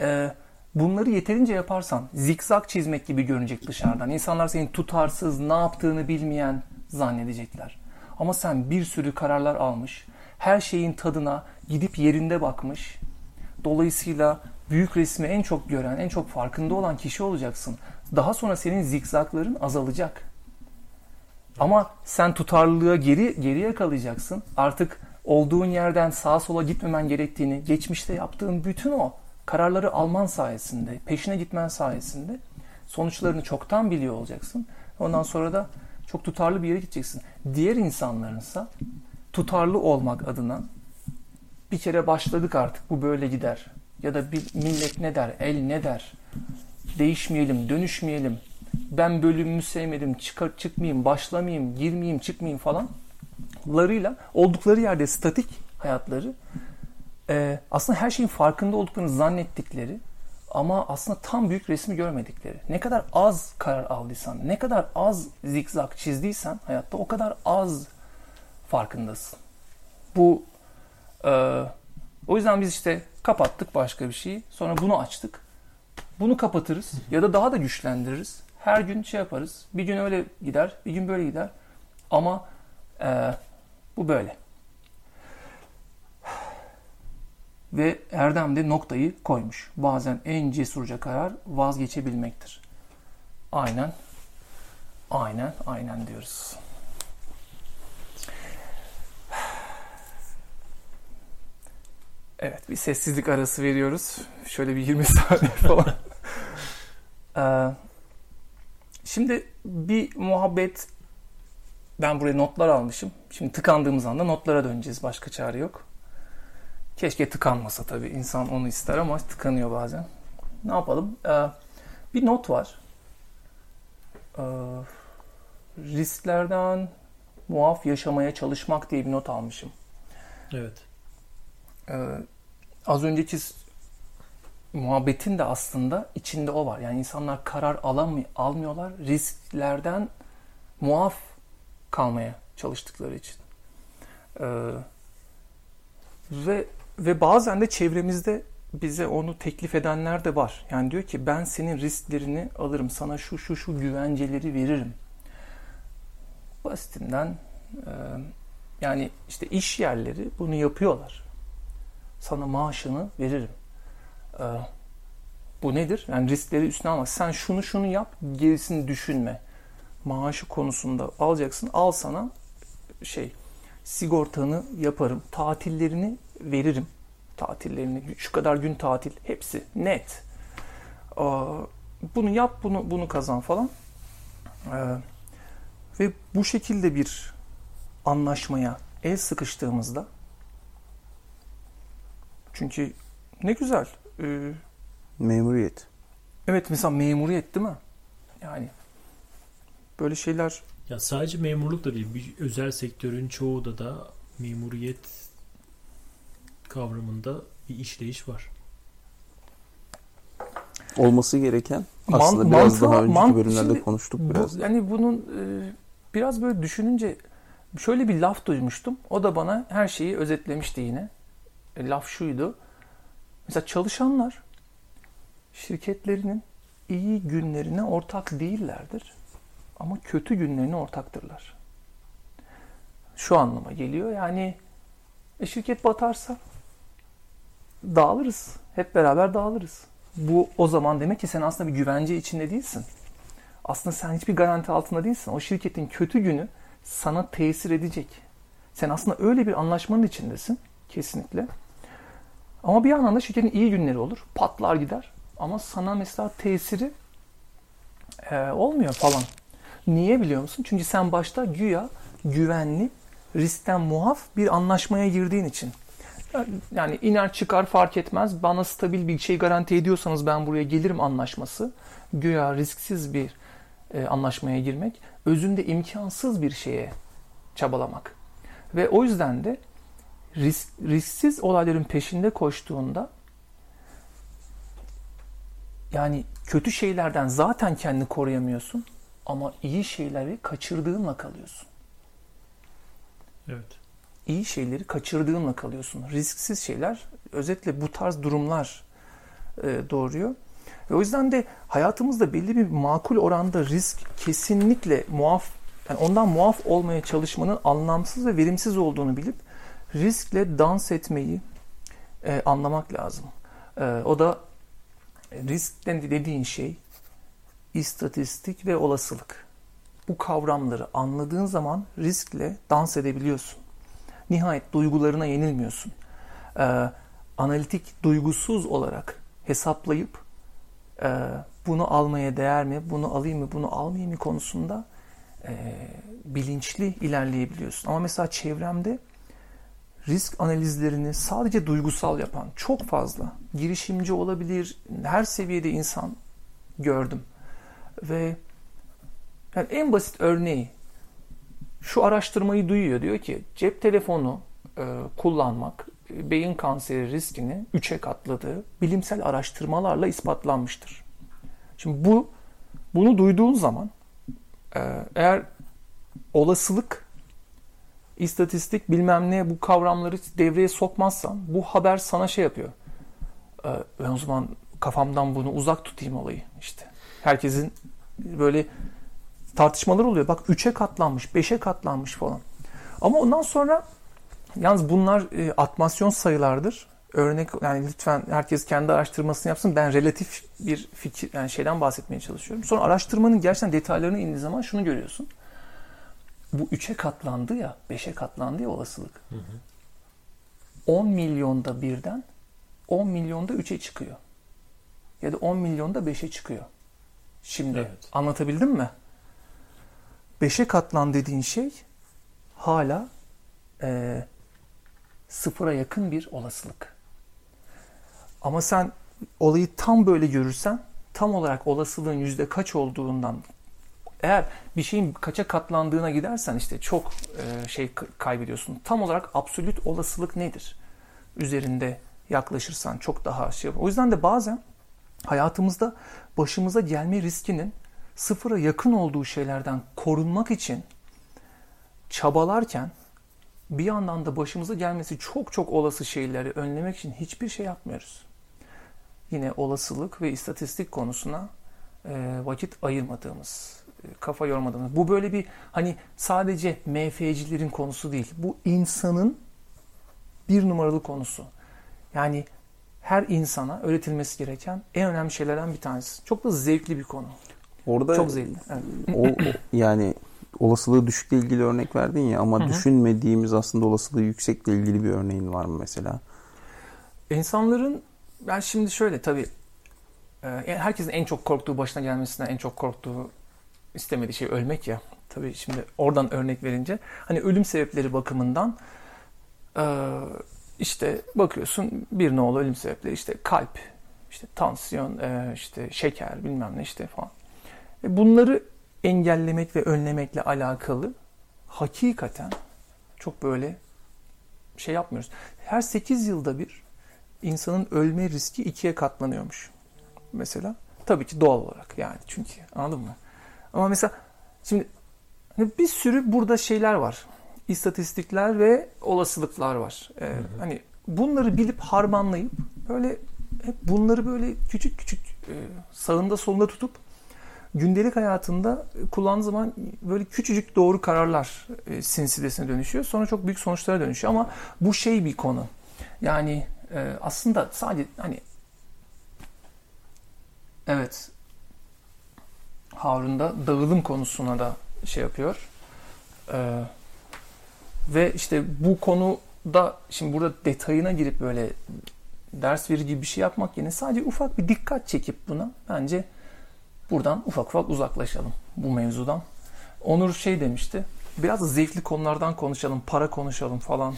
e, bunları yeterince yaparsan zikzak çizmek gibi görünecek dışarıdan. İnsanlar seni tutarsız, ne yaptığını bilmeyen zannedecekler. Ama sen bir sürü kararlar almış, her şeyin tadına gidip yerinde bakmış. Dolayısıyla büyük resmi en çok gören, en çok farkında olan kişi olacaksın. Daha sonra senin zikzakların azalacak. Ama sen tutarlılığa geri geriye kalacaksın. Artık olduğun yerden sağa sola gitmemen gerektiğini, geçmişte yaptığın bütün o kararları alman sayesinde, peşine gitmen sayesinde sonuçlarını çoktan biliyor olacaksın. Ondan sonra da çok tutarlı bir yere gideceksin. Diğer insanlarınsa tutarlı olmak adına bir kere başladık artık bu böyle gider. Ya da bir millet ne der, el ne der. Değişmeyelim, dönüşmeyelim. Ben bölümümü sevmedim, çıkar, çıkmayayım, başlamayayım, girmeyeyim, çıkmayayım falan. Larıyla oldukları yerde statik hayatları e, aslında her şeyin farkında olduklarını zannettikleri ama aslında tam büyük resmi görmedikleri. Ne kadar az karar aldıysan, ne kadar az zikzak çizdiysen hayatta o kadar az farkındasın. Bu e, o yüzden biz işte kapattık başka bir şeyi. Sonra bunu açtık. Bunu kapatırız ya da daha da güçlendiririz. Her gün şey yaparız. Bir gün öyle gider, bir gün böyle gider. Ama e, bu böyle. Ve Erdem de noktayı koymuş. Bazen en cesurca karar vazgeçebilmektir. Aynen, aynen, aynen diyoruz. Evet bir sessizlik arası veriyoruz. Şöyle bir 20 saniye falan. ee, şimdi bir muhabbet ben buraya notlar almışım. Şimdi tıkandığımız anda notlara döneceğiz. Başka çare yok. Keşke tıkanmasa tabii. İnsan onu ister ama tıkanıyor bazen. Ne yapalım? Ee, bir not var. Ee, risklerden muaf yaşamaya çalışmak diye bir not almışım. Evet. Ee, az önceki muhabbetin de aslında içinde o var. Yani insanlar karar alamıyor, almıyorlar. Risklerden muaf kalmaya çalıştıkları için. Ee, ve ve bazen de çevremizde bize onu teklif edenler de var. Yani diyor ki ben senin risklerini alırım. Sana şu şu şu güvenceleri veririm. Basitinden e, yani işte iş yerleri bunu yapıyorlar. Sana maaşını veririm. E, bu nedir? Yani riskleri üstüne almak. Sen şunu şunu yap, gerisini düşünme. Maaşı konusunda alacaksın. Al sana şey sigortanı yaparım. Tatillerini veririm. Tatillerini, şu kadar gün tatil hepsi net. Bunu yap, bunu bunu kazan falan. Ee, ve bu şekilde bir anlaşmaya el sıkıştığımızda çünkü ne güzel. Ee, memuriyet. Evet mesela memuriyet değil mi? Yani böyle şeyler ya sadece memurluk da değil. Bir özel sektörün çoğu da da memuriyet kavramında bir işleyiş var. Olması gereken aslında Man, biraz mantığa, daha önceki mant- bölümlerde şimdi, konuştuk biraz. Bu, yani bunun e, biraz böyle düşününce şöyle bir laf duymuştum. O da bana her şeyi özetlemişti yine. E, laf şuydu. Mesela çalışanlar şirketlerinin iyi günlerine ortak değillerdir. Ama kötü günlerine ortaktırlar. Şu anlama geliyor. Yani e, şirket batarsa dağılırız. Hep beraber dağılırız. Bu o zaman demek ki sen aslında bir güvence içinde değilsin. Aslında sen hiçbir garanti altında değilsin. O şirketin kötü günü sana tesir edecek. Sen aslında öyle bir anlaşmanın içindesin. Kesinlikle. Ama bir yandan da şirketin iyi günleri olur. Patlar gider. Ama sana mesela tesiri e, olmuyor falan. Niye biliyor musun? Çünkü sen başta güya güvenli, riskten muaf bir anlaşmaya girdiğin için. Yani iner çıkar fark etmez. Bana stabil bir şey garanti ediyorsanız ben buraya gelirim anlaşması. Güya risksiz bir e, anlaşmaya girmek. Özünde imkansız bir şeye çabalamak. Ve o yüzden de risk, risksiz olayların peşinde koştuğunda yani kötü şeylerden zaten kendini koruyamıyorsun ama iyi şeyleri kaçırdığınla kalıyorsun. Evet iyi şeyleri kaçırdığınla kalıyorsun. Risksiz şeyler özetle bu tarz durumlar e, doğuruyor. Ve o yüzden de hayatımızda belli bir makul oranda risk kesinlikle muaf yani ondan muaf olmaya çalışmanın anlamsız ve verimsiz olduğunu bilip riskle dans etmeyi e, anlamak lazım. E, o da risk dediğin şey istatistik ve olasılık. Bu kavramları anladığın zaman riskle dans edebiliyorsun. Nihayet duygularına yenilmiyorsun. Ee, analitik duygusuz olarak hesaplayıp e, bunu almaya değer mi, bunu alayım mı, bunu almayayım mı konusunda e, bilinçli ilerleyebiliyorsun. Ama mesela çevremde risk analizlerini sadece duygusal yapan çok fazla girişimci olabilir, her seviyede insan gördüm. Ve yani en basit örneği şu araştırmayı duyuyor. Diyor ki cep telefonu e, kullanmak e, beyin kanseri riskini 3'e katladığı bilimsel araştırmalarla ispatlanmıştır. Şimdi bu bunu duyduğun zaman e, eğer olasılık, istatistik bilmem ne bu kavramları devreye sokmazsan bu haber sana şey yapıyor. E, ben o zaman kafamdan bunu uzak tutayım olayı işte. Herkesin böyle tartışmalar oluyor. Bak 3'e katlanmış, 5'e katlanmış falan. Ama ondan sonra yalnız bunlar e, atmasyon sayılardır. Örnek yani lütfen herkes kendi araştırmasını yapsın. Ben relatif bir fikir yani şeyden bahsetmeye çalışıyorum. Sonra araştırmanın gerçekten detaylarına indiği zaman şunu görüyorsun. Bu 3'e katlandı ya, 5'e katlandı ya olasılık. Hı hı. 10 milyonda birden 10 milyonda 3'e çıkıyor. Ya da 10 milyonda 5'e çıkıyor. Şimdi evet. anlatabildim mi? 5'e katlan dediğin şey hala e, sıfıra yakın bir olasılık. Ama sen olayı tam böyle görürsen tam olarak olasılığın yüzde kaç olduğundan eğer bir şeyin kaça katlandığına gidersen işte çok e, şey kaybediyorsun. Tam olarak absolut olasılık nedir? Üzerinde yaklaşırsan çok daha şey O yüzden de bazen hayatımızda başımıza gelme riskinin sıfıra yakın olduğu şeylerden korunmak için çabalarken bir yandan da başımıza gelmesi çok çok olası şeyleri önlemek için hiçbir şey yapmıyoruz. Yine olasılık ve istatistik konusuna e, vakit ayırmadığımız, kafa yormadığımız. Bu böyle bir hani sadece MF'cilerin konusu değil. Bu insanın bir numaralı konusu. Yani her insana öğretilmesi gereken en önemli şeylerden bir tanesi. Çok da zevkli bir konu. Orada çok zevkli. Evet. O, yani olasılığı düşükle ilgili örnek verdin ya ama Hı-hı. düşünmediğimiz aslında olasılığı yüksekle ilgili bir örneğin var mı mesela? İnsanların ben şimdi şöyle tabii e, herkesin en çok korktuğu başına gelmesinden en çok korktuğu istemediği şey ölmek ya. Tabii şimdi oradan örnek verince hani ölüm sebepleri bakımından e, işte bakıyorsun bir nolu ölüm sebepleri işte kalp, işte tansiyon, e, işte şeker bilmem ne işte falan. Bunları engellemek ve önlemekle alakalı hakikaten çok böyle şey yapmıyoruz. Her 8 yılda bir insanın ölme riski ikiye katlanıyormuş. Mesela tabii ki doğal olarak yani çünkü anladın mı? Ama mesela şimdi bir sürü burada şeyler var. İstatistikler ve olasılıklar var. Ee, hı hı. Hani bunları bilip harmanlayıp böyle hep bunları böyle küçük küçük e, sağında solunda tutup gündelik hayatında kullandığı zaman böyle küçücük doğru kararlar e, sinsilesine dönüşüyor. Sonra çok büyük sonuçlara dönüşüyor ama bu şey bir konu. Yani e, aslında sadece hani evet Harun da dağılım konusuna da şey yapıyor. Ee, ve işte bu konuda şimdi burada detayına girip böyle ders verir gibi bir şey yapmak yerine sadece ufak bir dikkat çekip buna bence buradan ufak ufak uzaklaşalım bu mevzudan. Onur şey demişti. Biraz da zevkli konulardan konuşalım, para konuşalım falan.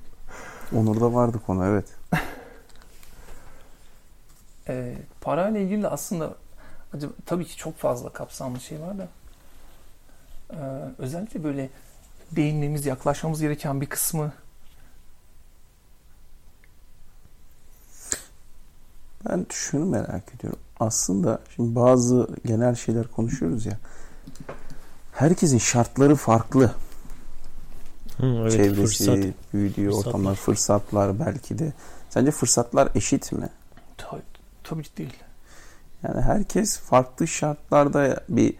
Onur'da vardı konu evet. e, parayla ilgili de aslında tabii ki çok fazla kapsamlı şey var da e, özellikle böyle değinmemiz, yaklaşmamız gereken bir kısmı Ben şunu merak ediyorum. Aslında şimdi bazı genel şeyler konuşuyoruz ya. Herkesin şartları farklı. Hı, evet, Çevresi, fırsat, büyüdüğü fırsatlar. ortamlar, fırsatlar belki de. Sence fırsatlar eşit mi? Tabii, tabii ki değil. Yani herkes farklı şartlarda bir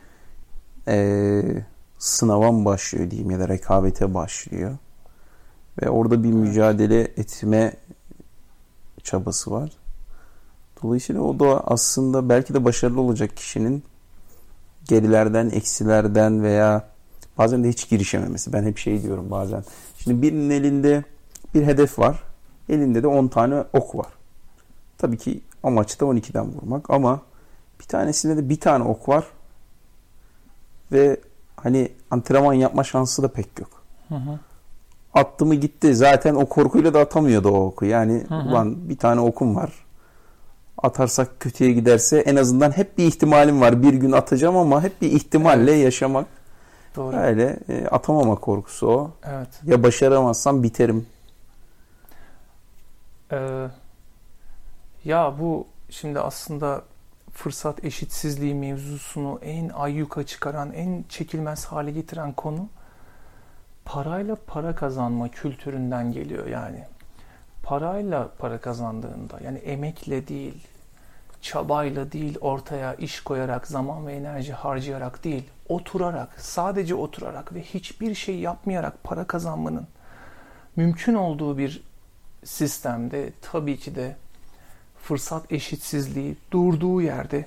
e, sınava başlıyor diyeyim ya da rekabete başlıyor. Ve orada bir mücadele etme çabası var. Dolayısıyla o da aslında belki de başarılı olacak kişinin gerilerden, eksilerden veya bazen de hiç girişememesi. Ben hep şey diyorum bazen. Şimdi birinin elinde bir hedef var. Elinde de 10 tane ok var. Tabii ki amaç da 12'den vurmak ama bir tanesinde de bir tane ok var. Ve hani antrenman yapma şansı da pek yok. Hı hı. Attı mı gitti. Zaten o korkuyla da atamıyordu o oku. Yani Hı hı. ulan bir tane okum var. Atarsak kötüye giderse en azından hep bir ihtimalim var. Bir gün atacağım ama hep bir ihtimalle yaşamak. Doğru. Öyle e, atamama korkusu o. Evet. Ya başaramazsam biterim. Ee, ya bu şimdi aslında fırsat eşitsizliği mevzusunu en ayyuka çıkaran, en çekilmez hale getiren konu parayla para kazanma kültüründen geliyor yani. Parayla para kazandığında yani emekle değil, çabayla değil, ortaya iş koyarak, zaman ve enerji harcayarak değil, oturarak, sadece oturarak ve hiçbir şey yapmayarak para kazanmanın mümkün olduğu bir sistemde tabii ki de fırsat eşitsizliği durduğu yerde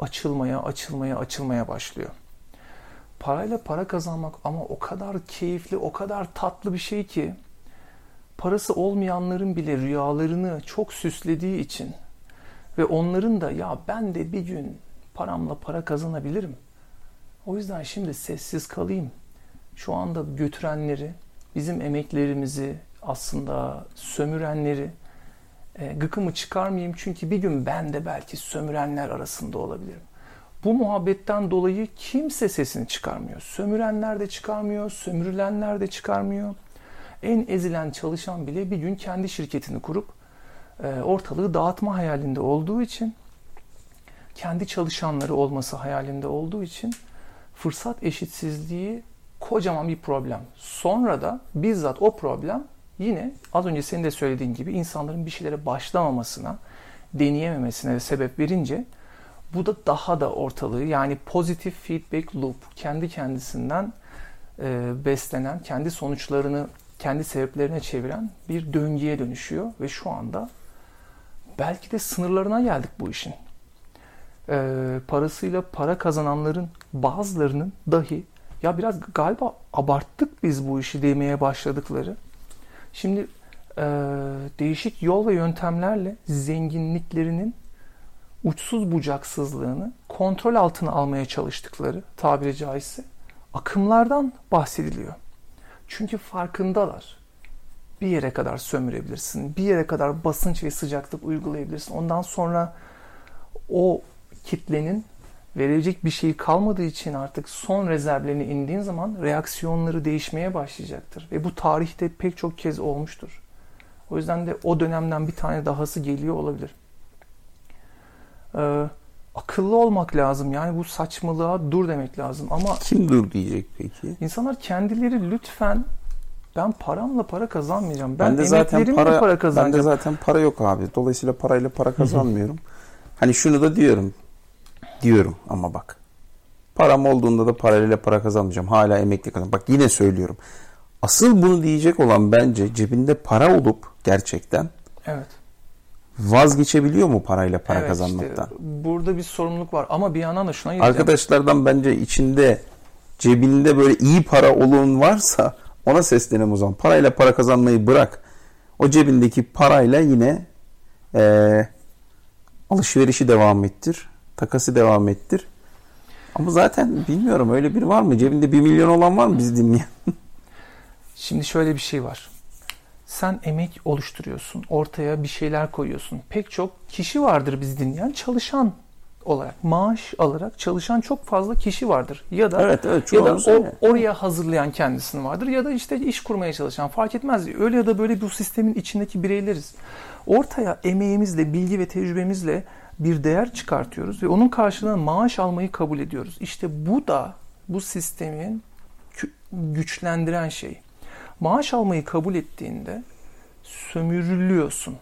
açılmaya, açılmaya, açılmaya başlıyor. Parayla para kazanmak ama o kadar keyifli, o kadar tatlı bir şey ki parası olmayanların bile rüyalarını çok süslediği için ve onların da ya ben de bir gün paramla para kazanabilirim. O yüzden şimdi sessiz kalayım. Şu anda götürenleri, bizim emeklerimizi aslında sömürenleri e, gıkımı çıkarmayayım çünkü bir gün ben de belki sömürenler arasında olabilirim. Bu muhabbetten dolayı kimse sesini çıkarmıyor. Sömürenler de çıkarmıyor, sömürülenler de çıkarmıyor. En ezilen çalışan bile bir gün kendi şirketini kurup e, ortalığı dağıtma hayalinde olduğu için kendi çalışanları olması hayalinde olduğu için fırsat eşitsizliği kocaman bir problem. Sonra da bizzat o problem yine az önce senin de söylediğin gibi insanların bir şeylere başlamamasına, deneyememesine de sebep verince bu da daha da ortalığı yani pozitif feedback loop kendi kendisinden e, beslenen, kendi sonuçlarını kendi sebeplerine çeviren bir döngüye dönüşüyor ve şu anda belki de sınırlarına geldik bu işin. E, parasıyla para kazananların bazılarının dahi ya biraz galiba abarttık biz bu işi demeye başladıkları. Şimdi e, değişik yol ve yöntemlerle zenginliklerinin uçsuz bucaksızlığını kontrol altına almaya çalıştıkları tabiri caizse akımlardan bahsediliyor. Çünkü farkındalar. Bir yere kadar sömürebilirsin. Bir yere kadar basınç ve sıcaklık uygulayabilirsin. Ondan sonra o kitlenin verecek bir şey kalmadığı için artık son rezervlerine indiğin zaman reaksiyonları değişmeye başlayacaktır. Ve bu tarihte pek çok kez olmuştur. O yüzden de o dönemden bir tane dahası geliyor olabilir. Ee, akıllı olmak lazım. Yani bu saçmalığa dur demek lazım. Ama Kim dur diyecek peki? insanlar kendileri lütfen ben paramla para kazanmayacağım. Ben, Ben de zaten para, para ben de kazanacağım. zaten para yok abi. Dolayısıyla parayla para kazanmıyorum. hani şunu da diyorum. Diyorum ama bak. Param olduğunda da parayla para kazanmayacağım. Hala emekli kazan. Bak yine söylüyorum. Asıl bunu diyecek olan bence cebinde para olup gerçekten Evet. vazgeçebiliyor mu parayla para evet, kazanmaktan? işte burada bir sorumluluk var ama bir yandan da şuna geleceğim. Arkadaşlardan bence içinde cebinde böyle iyi para olun varsa ona seslenelim o zaman. Parayla para kazanmayı bırak. O cebindeki parayla yine eee, alışverişi devam ettir. Takası devam ettir. Ama zaten bilmiyorum öyle biri var mı? Cebinde bir milyon olan var mı bizi dinleyen? Şimdi şöyle bir şey var. Sen emek oluşturuyorsun. Ortaya bir şeyler koyuyorsun. Pek çok kişi vardır bizi dinleyen çalışan olarak. Maaş alarak çalışan çok fazla kişi vardır. Ya da Evet evet ya da o, öyle. oraya hazırlayan kendisini vardır ya da işte iş kurmaya çalışan fark etmez. Öyle ya da böyle bu sistemin içindeki bireyleriz. Ortaya emeğimizle, bilgi ve tecrübemizle bir değer çıkartıyoruz ve onun karşılığında maaş almayı kabul ediyoruz. İşte bu da bu sistemin güçlendiren şey. Maaş almayı kabul ettiğinde sömürülüyorsun.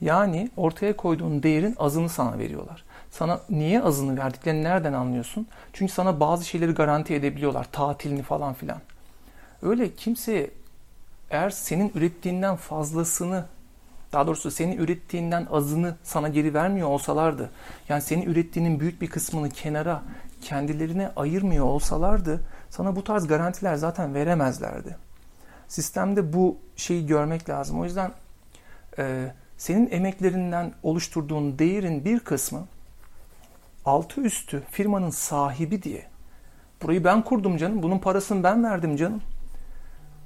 Yani ortaya koyduğun değerin azını sana veriyorlar. Sana niye azını verdiklerini nereden anlıyorsun? Çünkü sana bazı şeyleri garanti edebiliyorlar. Tatilini falan filan. Öyle kimseye eğer senin ürettiğinden fazlasını daha doğrusu senin ürettiğinden azını sana geri vermiyor olsalardı, yani senin ürettiğinin büyük bir kısmını kenara kendilerine ayırmıyor olsalardı sana bu tarz garantiler zaten veremezlerdi. Sistemde bu şeyi görmek lazım. O yüzden e, senin emeklerinden oluşturduğun değerin bir kısmı altı üstü firmanın sahibi diye. Burayı ben kurdum canım. Bunun parasını ben verdim canım.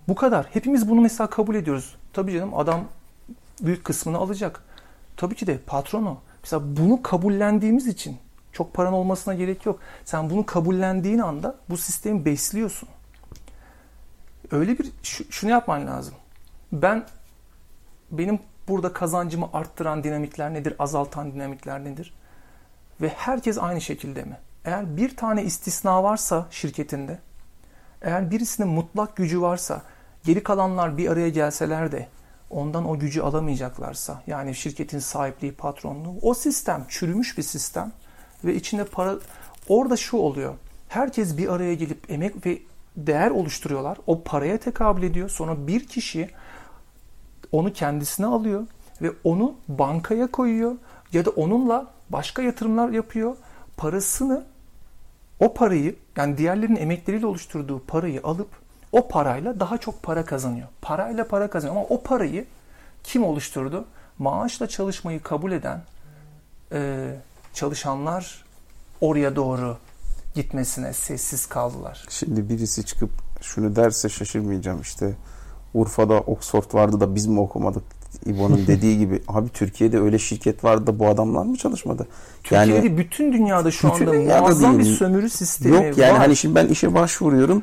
Bu kadar. Hepimiz bunu mesela kabul ediyoruz. Tabii canım adam büyük kısmını alacak. Tabii ki de patronu. Mesela bunu kabullendiğimiz için çok paran olmasına gerek yok. Sen bunu kabullendiğin anda bu sistemi besliyorsun. Öyle bir şunu yapman lazım. Ben benim burada kazancımı arttıran dinamikler nedir, azaltan dinamikler nedir? Ve herkes aynı şekilde mi? Eğer bir tane istisna varsa şirketinde, eğer birisinin mutlak gücü varsa, geri kalanlar bir araya gelseler de ondan o gücü alamayacaklarsa, yani şirketin sahipliği, patronluğu, o sistem çürümüş bir sistem ve içinde para, orada şu oluyor. Herkes bir araya gelip emek ve değer oluşturuyorlar. O paraya tekabül ediyor. Sonra bir kişi onu kendisine alıyor ve onu bankaya koyuyor ya da onunla başka yatırımlar yapıyor. Parasını o parayı yani diğerlerinin emekleriyle oluşturduğu parayı alıp o parayla daha çok para kazanıyor. Parayla para kazanıyor ama o parayı kim oluşturdu? Maaşla çalışmayı kabul eden e, çalışanlar oraya doğru gitmesine sessiz kaldılar. Şimdi birisi çıkıp şunu derse şaşırmayacağım işte Urfa'da Oxford vardı da biz mi okumadık İbo'nun dediği gibi abi Türkiye'de öyle şirket vardı da bu adamlar mı çalışmadı? Türkiye'de yani, bütün dünyada şu bütün anda dünyada muazzam bir sömürü sistemi Yok yani var. hani şimdi ben işe başvuruyorum.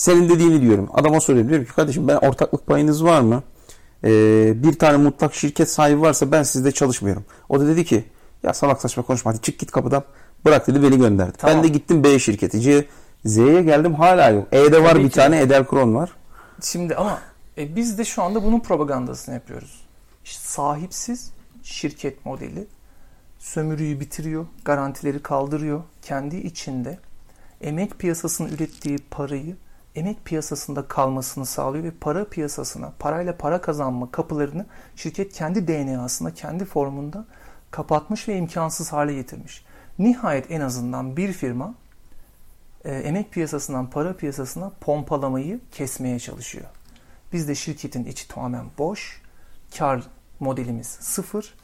Senin dediğini diyorum. Adama soruyorum. Diyorum ki kardeşim ben ortaklık payınız var mı? Ee, bir tane mutlak şirket sahibi varsa ben sizde çalışmıyorum. O da dedi ki ya salak saçma konuşma hadi çık git kapıdan. Bırak dedi beni gönderdi. Tamam. Ben de gittim B şirketi. C, Z'ye geldim hala yok. E'de var Tabii bir ki. tane Edelkron var. Şimdi ama e, biz de şu anda bunun propagandasını yapıyoruz. İşte sahipsiz şirket modeli sömürüyü bitiriyor, garantileri kaldırıyor. Kendi içinde emek piyasasının ürettiği parayı emek piyasasında kalmasını sağlıyor ve para piyasasına, parayla para kazanma kapılarını şirket kendi DNA'sında, kendi formunda kapatmış ve imkansız hale getirmiş. Nihayet en azından bir firma e, emek piyasasından para piyasasına pompalamayı kesmeye çalışıyor. Bizde şirketin içi tamamen boş, kar modelimiz sıfır,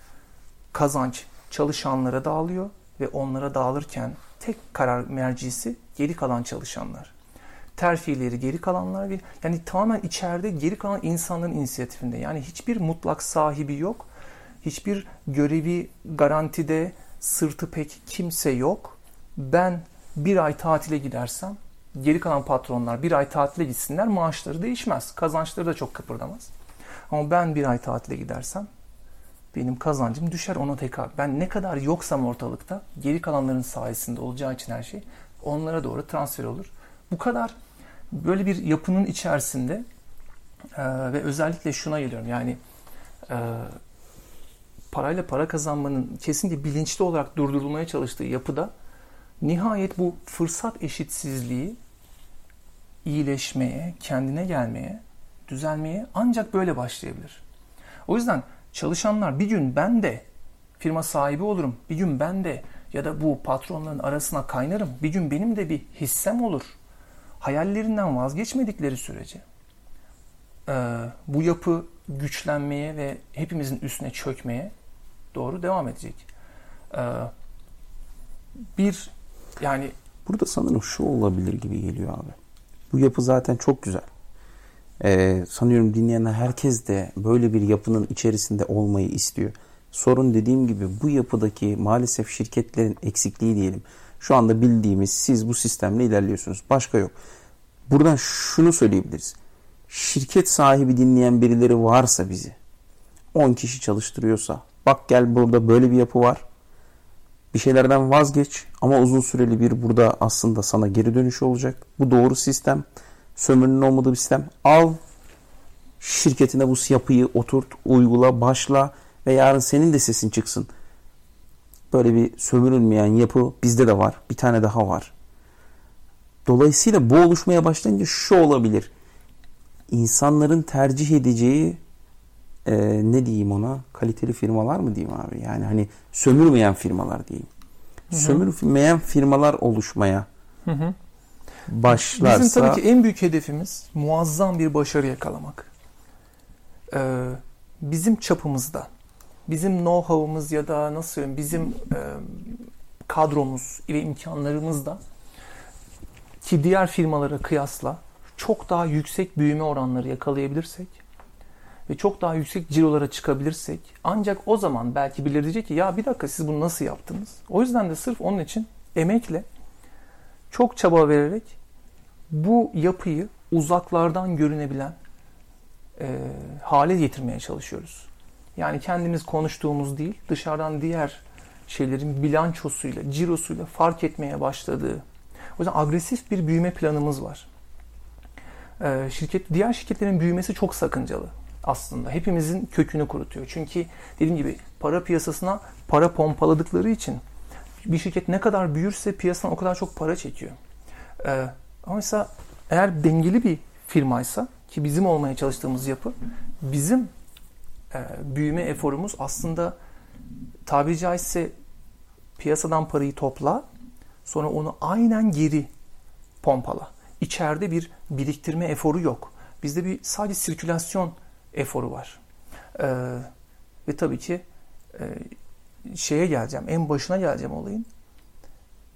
kazanç çalışanlara dağılıyor ve onlara dağılırken tek karar mercisi geri kalan çalışanlar. Terfileri geri kalanlar bir yani tamamen içeride geri kalan insanların inisiyatifinde. Yani hiçbir mutlak sahibi yok. Hiçbir görevi garantide sırtı pek kimse yok. Ben bir ay tatile gidersem geri kalan patronlar bir ay tatile gitsinler maaşları değişmez. Kazançları da çok kıpırdamaz. Ama ben bir ay tatile gidersem benim kazancım düşer ona tekrar. Ben ne kadar yoksam ortalıkta geri kalanların sayesinde olacağı için her şey onlara doğru transfer olur. Bu kadar böyle bir yapının içerisinde e, ve özellikle şuna geliyorum yani e, parayla para kazanmanın kesinlikle bilinçli olarak durdurulmaya çalıştığı yapıda nihayet bu fırsat eşitsizliği iyileşmeye, kendine gelmeye, düzelmeye ancak böyle başlayabilir. O yüzden çalışanlar bir gün ben de firma sahibi olurum, bir gün ben de ya da bu patronların arasına kaynarım, bir gün benim de bir hissem olur. Hayallerinden vazgeçmedikleri sürece bu yapı güçlenmeye ve hepimizin üstüne çökmeye doğru devam edecek. Bir yani burada sanırım şu olabilir gibi geliyor abi. Bu yapı zaten çok güzel. Ee, sanıyorum dinleyenler herkes de böyle bir yapının içerisinde olmayı istiyor. Sorun dediğim gibi bu yapıdaki maalesef şirketlerin eksikliği diyelim. Şu anda bildiğimiz siz bu sistemle ilerliyorsunuz. Başka yok. Buradan şunu söyleyebiliriz. Şirket sahibi dinleyen birileri varsa bizi 10 kişi çalıştırıyorsa bak gel burada böyle bir yapı var. Bir şeylerden vazgeç ama uzun süreli bir burada aslında sana geri dönüş olacak. Bu doğru sistem sömürünün olmadığı bir sistem. Al şirketine bu yapıyı oturt, uygula, başla ve yarın senin de sesin çıksın. Böyle bir sömürülmeyen yapı bizde de var. Bir tane daha var. Dolayısıyla bu oluşmaya başlayınca şu olabilir. İnsanların tercih edeceği e, ne diyeyim ona kaliteli firmalar mı diyeyim abi yani hani sömürmeyen firmalar diyeyim. Hı hı. Sömürmeyen firmalar oluşmaya Hı hı. başlarsa Bizim tabii ki en büyük hedefimiz muazzam bir başarı yakalamak. Ee, bizim çapımızda, bizim know-how'ımız ya da nasıl söyleyeyim, bizim e, kadromuz ve imkanlarımızda ki diğer firmalara kıyasla çok daha yüksek büyüme oranları yakalayabilirsek ve çok daha yüksek cirolara çıkabilirsek ancak o zaman belki birileri diyecek ki ya bir dakika siz bunu nasıl yaptınız? O yüzden de sırf onun için emekle çok çaba vererek bu yapıyı uzaklardan görünebilen e, hale getirmeye çalışıyoruz. Yani kendimiz konuştuğumuz değil, dışarıdan diğer şeylerin bilançosuyla, cirosuyla fark etmeye başladığı. O yüzden agresif bir büyüme planımız var. E, şirket diğer şirketlerin büyümesi çok sakıncalı aslında. Hepimizin kökünü kurutuyor. Çünkü dediğim gibi para piyasasına para pompaladıkları için bir şirket ne kadar büyürse piyasadan o kadar çok para çekiyor. Ee, ama mesela eğer dengeli bir firmaysa ki bizim olmaya çalıştığımız yapı bizim büyüme eforumuz aslında tabiri caizse piyasadan parayı topla sonra onu aynen geri pompala. İçeride bir biriktirme eforu yok. Bizde bir sadece sirkülasyon eforu var. Ee, ve tabii ki e, şeye geleceğim, en başına geleceğim olayın.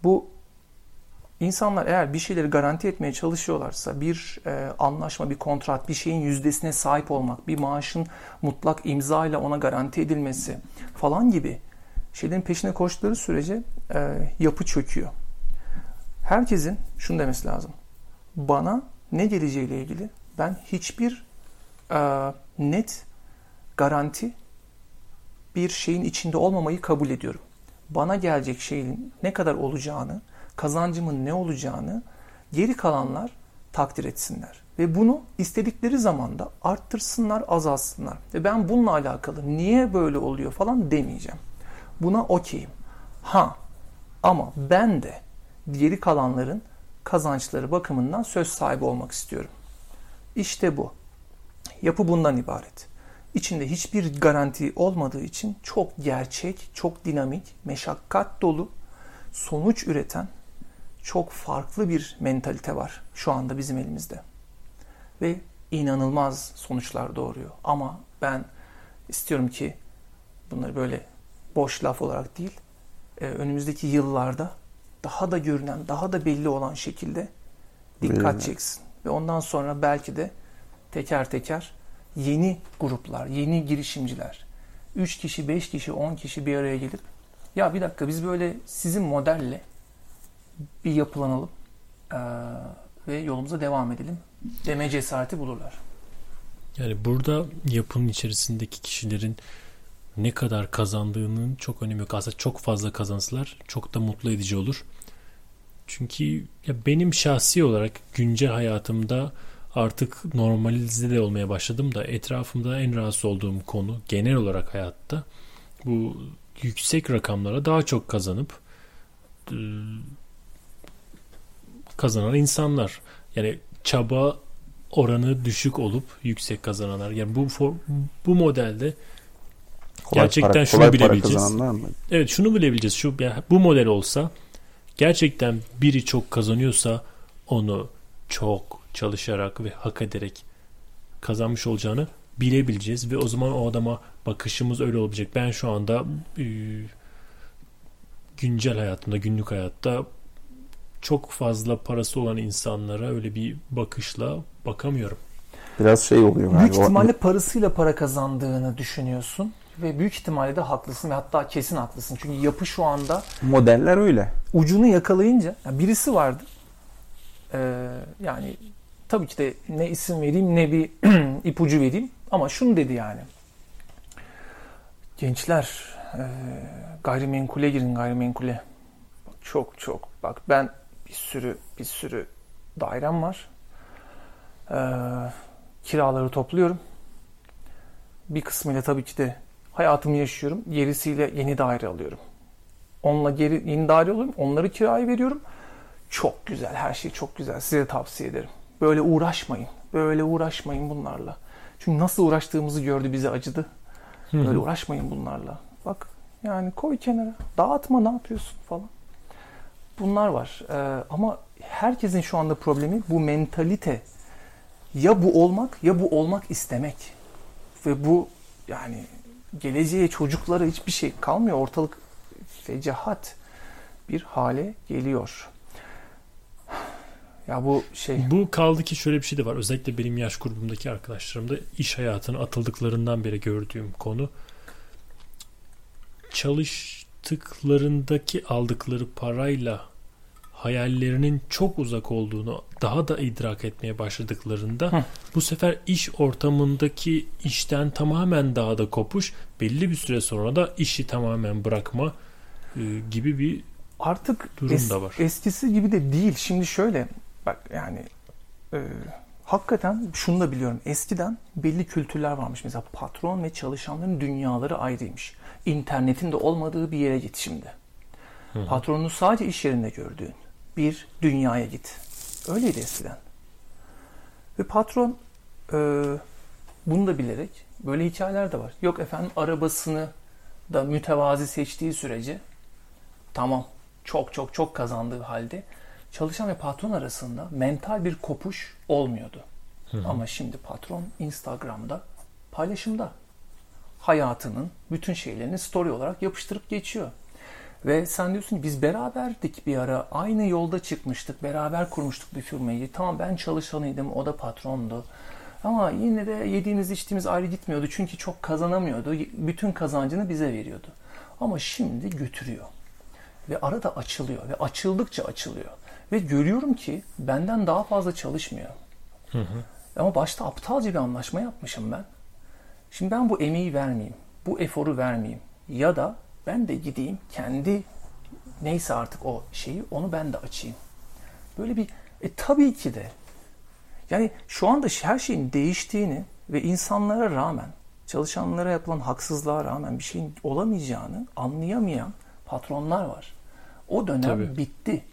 Bu insanlar eğer bir şeyleri garanti etmeye çalışıyorlarsa bir e, anlaşma, bir kontrat, bir şeyin yüzdesine sahip olmak, bir maaşın mutlak imza ile ona garanti edilmesi falan gibi şeylerin peşine koştukları sürece e, yapı çöküyor. Herkesin şunu demesi lazım. Bana ne geleceğiyle ilgili ben hiçbir e, net garanti bir şeyin içinde olmamayı kabul ediyorum. Bana gelecek şeyin ne kadar olacağını, kazancımın ne olacağını geri kalanlar takdir etsinler. Ve bunu istedikleri zamanda arttırsınlar, azalsınlar. Ve ben bununla alakalı niye böyle oluyor falan demeyeceğim. Buna okeyim. Ha ama ben de geri kalanların kazançları bakımından söz sahibi olmak istiyorum. İşte bu. Yapı bundan ibaret. İçinde hiçbir garanti olmadığı için çok gerçek, çok dinamik, meşakkat dolu, sonuç üreten çok farklı bir mentalite var şu anda bizim elimizde. Ve inanılmaz sonuçlar doğuruyor. Ama ben istiyorum ki bunları böyle boş laf olarak değil, e, önümüzdeki yıllarda daha da görünen, daha da belli olan şekilde dikkat çeksin. Ve ondan sonra belki de teker teker yeni gruplar, yeni girişimciler, 3 kişi, 5 kişi, 10 kişi bir araya gelip ya bir dakika biz böyle sizin modelle bir yapılanalım ee, ve yolumuza devam edelim deme cesareti bulurlar. Yani burada yapının içerisindeki kişilerin ne kadar kazandığının çok önemi yok. Aslında çok fazla kazansalar çok da mutlu edici olur. Çünkü ya benim şahsi olarak güncel hayatımda artık normalize de olmaya başladım da etrafımda en rahatsız olduğum konu genel olarak hayatta bu yüksek rakamlara daha çok kazanıp e, kazanan insanlar. Yani çaba oranı düşük olup yüksek kazananlar. Yani bu for, bu modelde kolay gerçekten para, şunu bilebileceğiz. Evet şunu bilebileceğiz. Şu yani bu model olsa gerçekten biri çok kazanıyorsa onu çok çalışarak ve hak ederek kazanmış olacağını bilebileceğiz ve o zaman o adama bakışımız öyle olacak. Ben şu anda e, güncel hayatımda, günlük hayatta çok fazla parası olan insanlara öyle bir bakışla bakamıyorum. Biraz şey oluyor. Büyük yani. ihtimalle parasıyla para kazandığını düşünüyorsun ve büyük ihtimalle de haklısın ve hatta kesin haklısın. Çünkü yapı şu anda modeller öyle. Ucunu yakalayınca yani birisi vardı. Ee, yani tabii ki de ne isim vereyim ne bir ipucu vereyim ama şunu dedi yani. Gençler e, gayrimenkule girin gayrimenkule. Bak, çok çok bak ben bir sürü bir sürü dairem var. Ee, kiraları topluyorum. Bir kısmıyla tabii ki de hayatımı yaşıyorum. Gerisiyle yeni daire alıyorum. Onunla geri yeni daire alıyorum. Onları kiraya veriyorum. Çok güzel. Her şey çok güzel. Size tavsiye ederim. Böyle uğraşmayın. Böyle uğraşmayın bunlarla. Çünkü nasıl uğraştığımızı gördü bize acıdı. Böyle uğraşmayın bunlarla. Bak yani koy kenara. Dağıtma ne yapıyorsun falan. Bunlar var. Ee, ama herkesin şu anda problemi bu mentalite. Ya bu olmak ya bu olmak istemek. Ve bu yani geleceğe çocuklara hiçbir şey kalmıyor. Ortalık fecahat bir hale geliyor. Ya bu şey Bu kaldı ki şöyle bir şey de var. Özellikle benim yaş grubumdaki arkadaşlarımda iş hayatına atıldıklarından beri gördüğüm konu çalıştıklarındaki aldıkları parayla hayallerinin çok uzak olduğunu daha da idrak etmeye başladıklarında Hı. bu sefer iş ortamındaki işten tamamen daha da kopuş belli bir süre sonra da işi tamamen bırakma e, gibi bir artık Durum es- da var. eskisi gibi de değil. Şimdi şöyle bak yani e, hakikaten şunu da biliyorum. Eskiden belli kültürler varmış. Mesela patron ve çalışanların dünyaları ayrıymış. İnternetin de olmadığı bir yere git şimdi. Patronunu sadece iş yerinde gördüğün bir dünyaya git. Öyleydi eskiden. Ve patron e, bunu da bilerek böyle hikayeler de var. Yok efendim arabasını da mütevazi seçtiği sürece tamam çok çok çok kazandığı halde çalışan ve patron arasında mental bir kopuş olmuyordu. Ama şimdi patron Instagram'da paylaşımda hayatının bütün şeylerini story olarak yapıştırıp geçiyor. Ve sen diyorsun ki biz beraberdik bir ara. Aynı yolda çıkmıştık. Beraber kurmuştuk bir firmayı. Tamam ben çalışanıydım. O da patrondu. Ama yine de yediğimiz içtiğimiz ayrı gitmiyordu. Çünkü çok kazanamıyordu. Bütün kazancını bize veriyordu. Ama şimdi götürüyor. Ve arada açılıyor. Ve açıldıkça açılıyor. Ve görüyorum ki benden daha fazla çalışmıyor. Ama başta aptalca bir anlaşma yapmışım ben. Şimdi ben bu emeği vermeyeyim. Bu eforu vermeyeyim. Ya da ben de gideyim kendi neyse artık o şeyi onu ben de açayım. Böyle bir e tabii ki de yani şu anda her şeyin değiştiğini ve insanlara rağmen çalışanlara yapılan haksızlığa rağmen bir şeyin olamayacağını anlayamayan patronlar var. O dönem Tabii. bitti.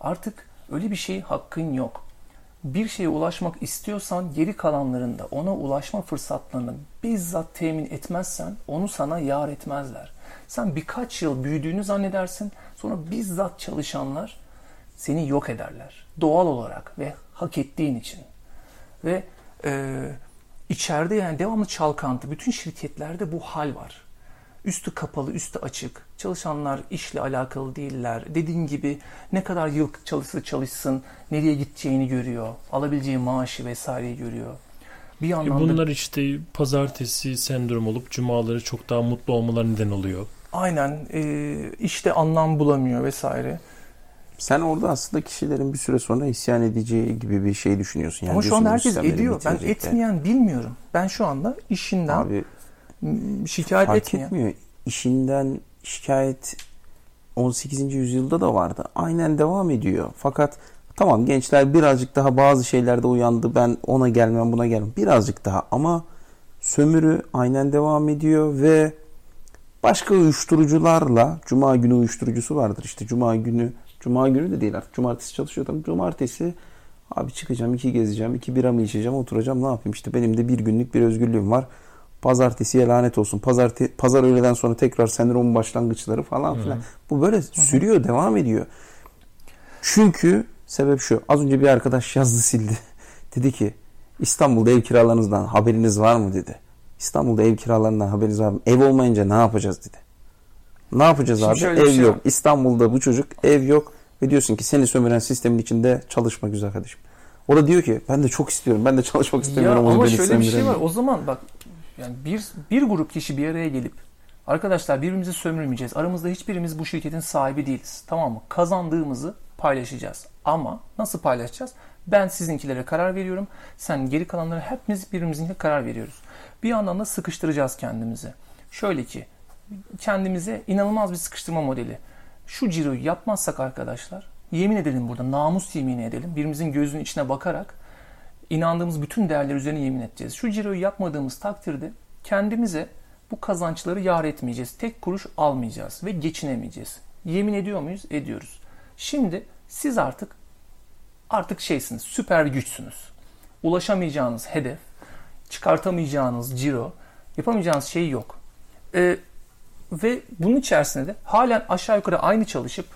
Artık öyle bir şey hakkın yok. Bir şeye ulaşmak istiyorsan geri kalanlarında ona ulaşma fırsatlarını bizzat temin etmezsen onu sana yar etmezler. Sen birkaç yıl büyüdüğünü zannedersin sonra bizzat çalışanlar seni yok ederler. Doğal olarak ve hak ettiğin için. Ve e, içeride yani devamlı çalkantı. Bütün şirketlerde bu hal var. Üstü kapalı, üstü açık. Çalışanlar işle alakalı değiller. Dediğin gibi ne kadar yıl çalışsa çalışsın, nereye gideceğini görüyor. Alabileceği maaşı vesaireyi görüyor. Bir E yandan da bunlar işte pazartesi sendrom olup cumaları çok daha mutlu olmaları neden oluyor. Aynen e, işte anlam bulamıyor vesaire. Sen orada aslında kişilerin bir süre sonra isyan edeceği gibi bir şey düşünüyorsun. Yani Ama şu bu herkes ediyor. Ben etmeyen bilmiyorum. Ben şu anda işinden Abi şikayet fark etmeyen. etmiyor. İşinden şikayet 18. yüzyılda da vardı. Aynen devam ediyor. Fakat tamam gençler birazcık daha bazı şeylerde uyandı. Ben ona gelmem buna gelmem. Birazcık daha ama sömürü aynen devam ediyor ve başka uyuşturucularla Cuma günü uyuşturucusu vardır. İşte Cuma günü Cuma günü de değil artık. Cumartesi çalışıyordum. Cumartesi abi çıkacağım, iki gezeceğim, iki bira mı içeceğim, oturacağım ne yapayım? İşte benim de bir günlük bir özgürlüğüm var. Pazartesiye lanet olsun. Pazartesi, pazar öğleden sonra tekrar sendromun başlangıçları falan filan. Bu böyle sürüyor, devam ediyor. Çünkü sebep şu. Az önce bir arkadaş yazdı sildi. dedi ki İstanbul'da ev kiralarınızdan haberiniz var mı dedi. İstanbul'da ev kiralarından haberiniz var mı? Ev olmayınca ne yapacağız dedi. Ne yapacağız Şimdi abi? Ev şey yok. var. İstanbul'da bu çocuk ev yok ve diyorsun ki seni sömüren sistemin içinde çalışma güzel kardeşim. O da diyor ki ben de çok istiyorum. Ben de çalışmak Ya istemiyorum. onu ama şöyle bir şey var. O zaman bak yani bir bir grup kişi bir araya gelip arkadaşlar birbirimizi sömürmeyeceğiz. Aramızda hiçbirimiz bu şirketin sahibi değiliz. Tamam mı? Kazandığımızı paylaşacağız. Ama nasıl paylaşacağız? Ben sizinkilere karar veriyorum. Sen geri kalanlara hepimiz birbirimizinle karar veriyoruz. Bir yandan da sıkıştıracağız kendimizi. Şöyle ki kendimize inanılmaz bir sıkıştırma modeli. Şu ciroyu yapmazsak arkadaşlar yemin edelim burada namus yemini edelim. Birimizin gözünün içine bakarak inandığımız bütün değerler üzerine yemin edeceğiz. Şu ciroyu yapmadığımız takdirde kendimize bu kazançları yar etmeyeceğiz. Tek kuruş almayacağız ve geçinemeyeceğiz. Yemin ediyor muyuz? Ediyoruz. Şimdi siz artık artık şeysiniz, süper güçsünüz. Ulaşamayacağınız hedef çıkartamayacağınız ciro, yapamayacağınız şey yok. E, ve bunun içerisinde de halen aşağı yukarı aynı çalışıp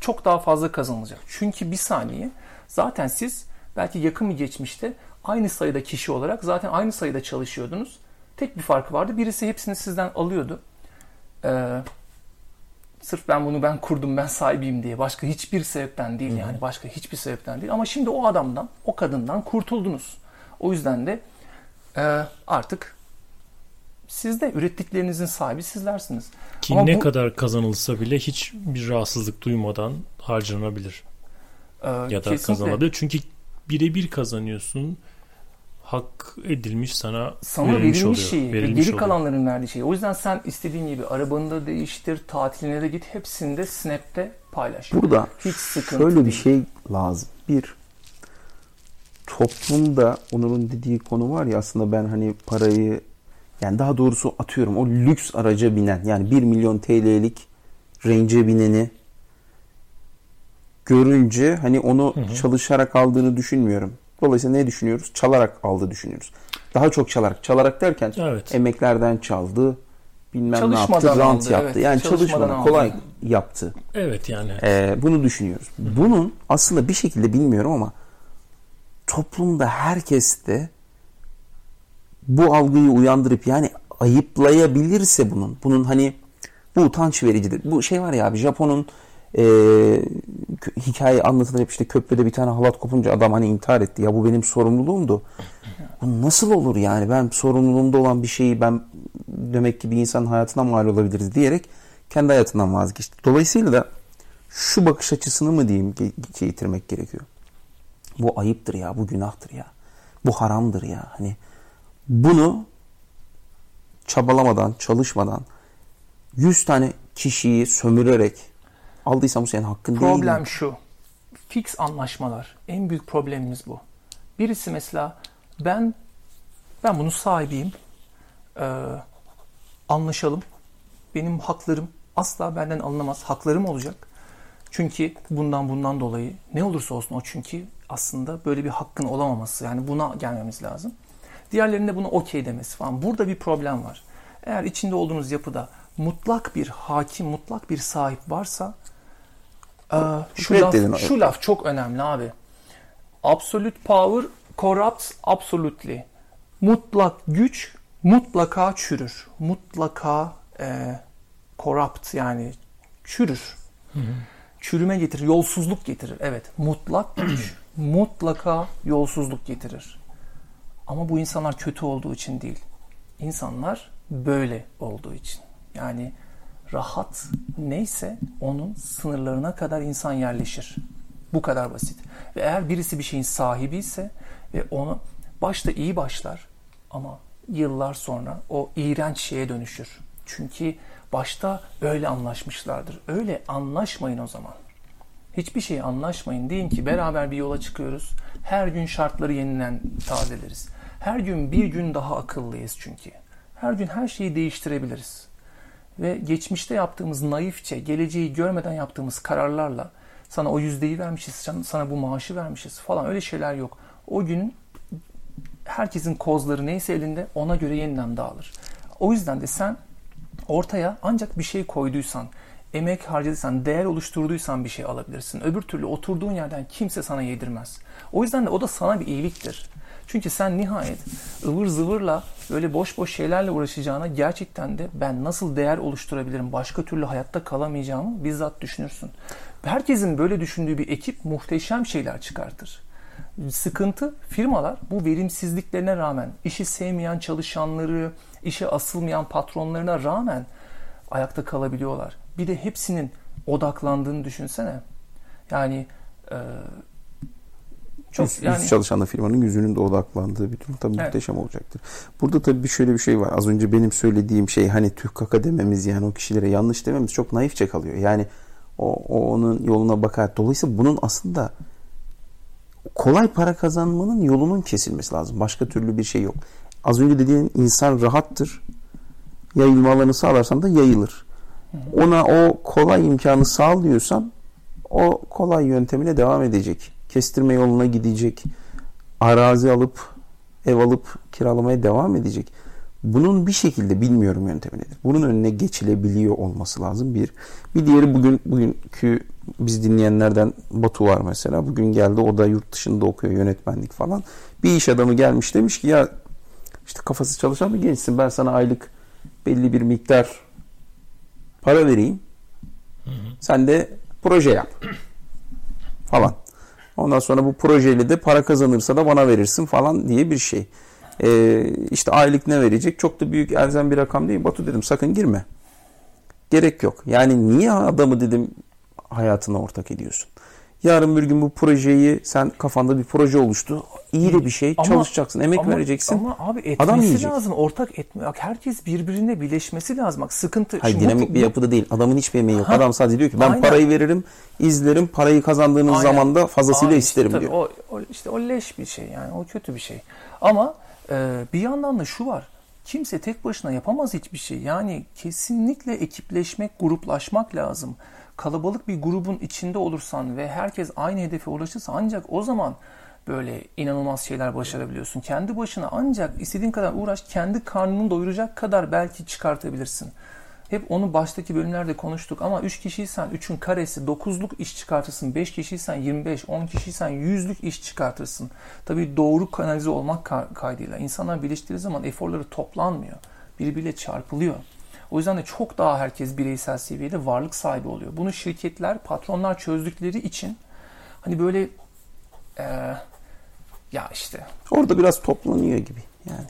çok daha fazla kazanılacak. Çünkü bir saniye zaten siz belki yakın bir geçmişte aynı sayıda kişi olarak zaten aynı sayıda çalışıyordunuz. Tek bir farkı vardı. Birisi hepsini sizden alıyordu. Ee, sırf ben bunu ben kurdum ben sahibiyim diye. Başka hiçbir sebepten değil yani. Başka hiçbir sebepten değil. Ama şimdi o adamdan, o kadından kurtuldunuz. O yüzden de e, artık siz de ürettiklerinizin sahibi sizlersiniz. Ki Ama ne bu- kadar kazanılsa bile hiç bir rahatsızlık duymadan harcanabilir Ee, ya da kesinlikle. kazanabilir. Çünkü birebir kazanıyorsun. Hak edilmiş sana, sana verilmiş, verilmiş, oluyor. şeyi, ve verilmiş geri oluyor. kalanların verdiği şeyi. O yüzden sen istediğin gibi arabanı da değiştir, tatiline de git, hepsini de Snap'te paylaş. Burada Hiç sıkıntı şöyle bir değil. şey lazım. Bir, toplumda Onur'un dediği konu var ya aslında ben hani parayı yani daha doğrusu atıyorum o lüks araca binen yani 1 milyon TL'lik Range'e bineni görünce hani onu çalışarak aldığını düşünmüyorum. Dolayısıyla ne düşünüyoruz? Çalarak aldı düşünüyoruz. Daha çok çalarak. Çalarak derken Evet. emeklerden çaldı. Bilmem ne yaptı. Rant aldı, yaptı. evet. Yani Çalışmadan çalışmadan aldı. kolay yaptı. Evet yani. Ee, bunu düşünüyoruz. Bunun aslında bir şekilde bilmiyorum ama toplumda herkes de bu algıyı uyandırıp yani ayıplayabilirse bunun, bunun hani bu utanç vericidir. Bu şey var ya abi Japon'un e, hikaye anlatılır işte köprüde bir tane halat kopunca adam hani intihar etti. Ya bu benim sorumluluğumdu. Bu nasıl olur yani ben sorumluluğumda olan bir şeyi ben demek ki bir insanın hayatına mal olabiliriz diyerek kendi hayatından vazgeçti. Dolayısıyla da şu bakış açısını mı diyeyim ge- getirmek gerekiyor. Bu ayıptır ya, bu günahtır ya. Bu haramdır ya. Hani bunu çabalamadan, çalışmadan 100 tane kişiyi sömürerek aldıysan bu senin hakkın değil. Problem şu. Fix anlaşmalar. En büyük problemimiz bu. Birisi mesela ben ben bunun sahibiyim. Ee, anlaşalım. Benim haklarım asla benden alınamaz. Haklarım olacak. Çünkü bundan bundan dolayı ne olursa olsun o çünkü aslında böyle bir hakkın olamaması. Yani buna gelmemiz lazım. Diğerlerinde buna okey demesi falan. Burada bir problem var. Eğer içinde olduğunuz yapıda mutlak bir hakim, mutlak bir sahip varsa ee, şu laf, şu laf çok önemli abi. Absolute power corrupts absolutely. Mutlak güç mutlaka çürür. Mutlaka e, corrupt yani çürür. Çürüme getirir, yolsuzluk getirir. Evet, mutlak güç mutlaka yolsuzluk getirir. Ama bu insanlar kötü olduğu için değil. İnsanlar böyle olduğu için. Yani rahat neyse onun sınırlarına kadar insan yerleşir. Bu kadar basit. Ve eğer birisi bir şeyin sahibi ise ve onu başta iyi başlar ama yıllar sonra o iğrenç şeye dönüşür. Çünkü başta öyle anlaşmışlardır. Öyle anlaşmayın o zaman. Hiçbir şey anlaşmayın. Deyin ki beraber bir yola çıkıyoruz. Her gün şartları yeniden tazeleriz. Her gün bir gün daha akıllıyız çünkü. Her gün her şeyi değiştirebiliriz. Ve geçmişte yaptığımız naifçe, geleceği görmeden yaptığımız kararlarla sana o yüzdeyi vermişiz, sana- bu maaşı vermişiz falan öyle şeyler yok. O gün herkesin kozları neyse elinde ona göre yeniden dağılır. O yüzden de sen ortaya ancak bir şey koyduysan, emek harcadıysan, değer oluşturduysan bir şey alabilirsin. Öbür türlü oturduğun yerden kimse sana yedirmez. O yüzden de o da sana bir iyiliktir. Çünkü sen nihayet ıvır zıvırla böyle boş boş şeylerle uğraşacağına gerçekten de ben nasıl değer oluşturabilirim, başka türlü hayatta kalamayacağımı bizzat düşünürsün. Herkesin böyle düşündüğü bir ekip muhteşem şeyler çıkartır. Sıkıntı firmalar bu verimsizliklerine rağmen işi sevmeyen çalışanları, işe asılmayan patronlarına rağmen ayakta kalabiliyorlar. Bir de hepsinin odaklandığını düşünsene. Yani e, çok Yüz- yüz yani çalışan da firmanın yüzünün de odaklandığı bir durum tabii Evet. muhteşem olacaktır. Burada tabii bir şöyle bir şey var. Az önce benim söylediğim şey hani tühkaka dememiz yani o kişilere yanlış dememiz çok naifçe kalıyor. Yani o, o onun yoluna bakar. Dolayısıyla bunun aslında kolay para kazanmanın yolunun kesilmesi lazım. Başka türlü bir şey yok. Az önce dediğin insan rahattır. Yayılma alanı sağlarsan da yayılır. Ona o kolay imkanı sağlıyorsan o kolay yöntemine devam edecek. Kestirme yoluna gidecek. Arazi alıp ev alıp kiralamaya devam edecek. Bunun bir şekilde bilmiyorum yöntemi. Bunun önüne geçilebiliyor olması lazım bir. Bir diğeri bugün bugünkü biz dinleyenlerden Batu var mesela. Bugün geldi o da yurt dışında okuyor yönetmenlik falan. Bir iş adamı gelmiş demiş ki ya işte kafası çalışan bir gençsin ben sana aylık belli bir miktar para vereyim. Sen de proje yap. Falan. Ondan sonra bu projeyle de para kazanırsa da bana verirsin falan diye bir şey. Ee, işte aylık ne verecek? Çok da büyük elzem bir rakam değil. Batu dedim sakın girme. Gerek yok. Yani niye adamı dedim hayatına ortak ediyorsun? Yarın bir gün bu projeyi sen kafanda bir proje oluştu. İyi de bir şey. Ama- çalışacaksın, emek ama, vereceksin. Ama abi Adam etmesi yiyecek. lazım. Ortak etme. Bak herkes birbirine birleşmesi lazım. Bak sıkıntı. Hayır Şimdi bu- dinamik bir bu- yapıda değil. Adamın hiçbir emeği yok. Ha. Adam sadece diyor ki ben Aynen. parayı veririm, izlerim, parayı kazandığınız Aynen. zaman da fazlasıyla Aynen isterim işte, diyor. O, o, işte o leş bir şey yani. O kötü bir şey. Ama e, bir yandan da şu var. Kimse tek başına yapamaz hiçbir şey. Yani kesinlikle ekipleşmek, gruplaşmak lazım. Kalabalık bir grubun içinde olursan ve herkes aynı hedefe ulaşırsa ancak o zaman böyle inanılmaz şeyler başarabiliyorsun. Kendi başına ancak istediğin kadar uğraş, kendi karnını doyuracak kadar belki çıkartabilirsin. Hep onu baştaki bölümlerde konuştuk ama 3 kişiysen 3'ün karesi 9'luk iş çıkartırsın. 5 kişiysen 25, 10 kişiysen 100'lük iş çıkartırsın. Tabii doğru kanalize olmak ka- kaydıyla. İnsanlar birleştiği zaman eforları toplanmıyor. Birbiriyle çarpılıyor. O yüzden de çok daha herkes bireysel seviyede varlık sahibi oluyor. Bunu şirketler, patronlar çözdükleri için hani böyle eee, ya işte Orada biraz toplanıyor gibi yani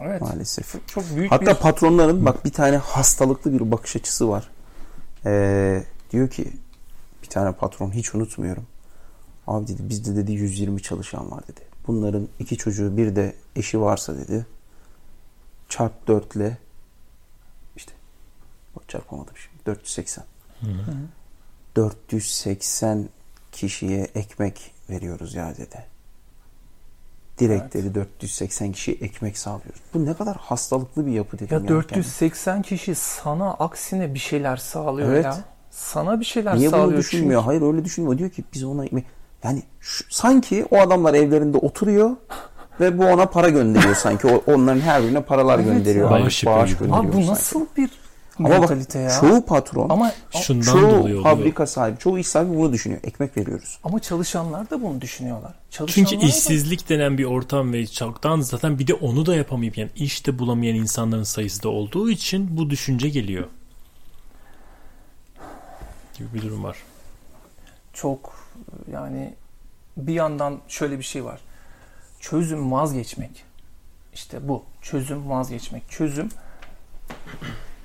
evet maalesef. çok büyük Hatta bir patronların bak bir tane hastalıklı bir bakış açısı var. Ee, diyor ki bir tane patron hiç unutmuyorum. Abi dedi bizde dedi 120 çalışan var dedi. Bunların iki çocuğu bir de eşi varsa dedi. Çarp 4 ile işte bak çarpamadım şimdi 480. 480 kişiye ekmek veriyoruz ya dedi. Direkt Evet. dedi 480 kişiye ekmek sağlıyoruz. Bu ne kadar hastalıklı bir yapı dedim. Ya yani 480 kişi sana aksine bir şeyler sağlıyor Evet. ya. Sana bir şeyler Niye sağlıyor. bunu düşünmüyor? Hayır öyle düşünmüyor. Diyor ki biz ona ekmek... Yani şu- sanki o adamlar evlerinde oturuyor ve bu ona para gönderiyor sanki. O, onların her birine paralar Evet gönderiyor. ya. Bağış bağış gönderiyor Abi bu sanki. nasıl bir Ama bak ya? çoğu patron, ama Şundan çoğu dolayı oluyor. fabrika sahibi, çoğu iş sahibi bunu düşünüyor. Ekmek veriyoruz. ama çalışanlar da bunu düşünüyorlar. Çalışanlar Çünkü da- işsizlik denen bir ortam ve çoktan zaten bir de onu da yapamayıp yani işte bulamayan insanların sayısı da olduğu için bu düşünce geliyor. Gibi bir durum var. çok yani bir yandan şöyle bir şey var. Çözüm vazgeçmek. İşte bu. Çözüm vazgeçmek. Çözüm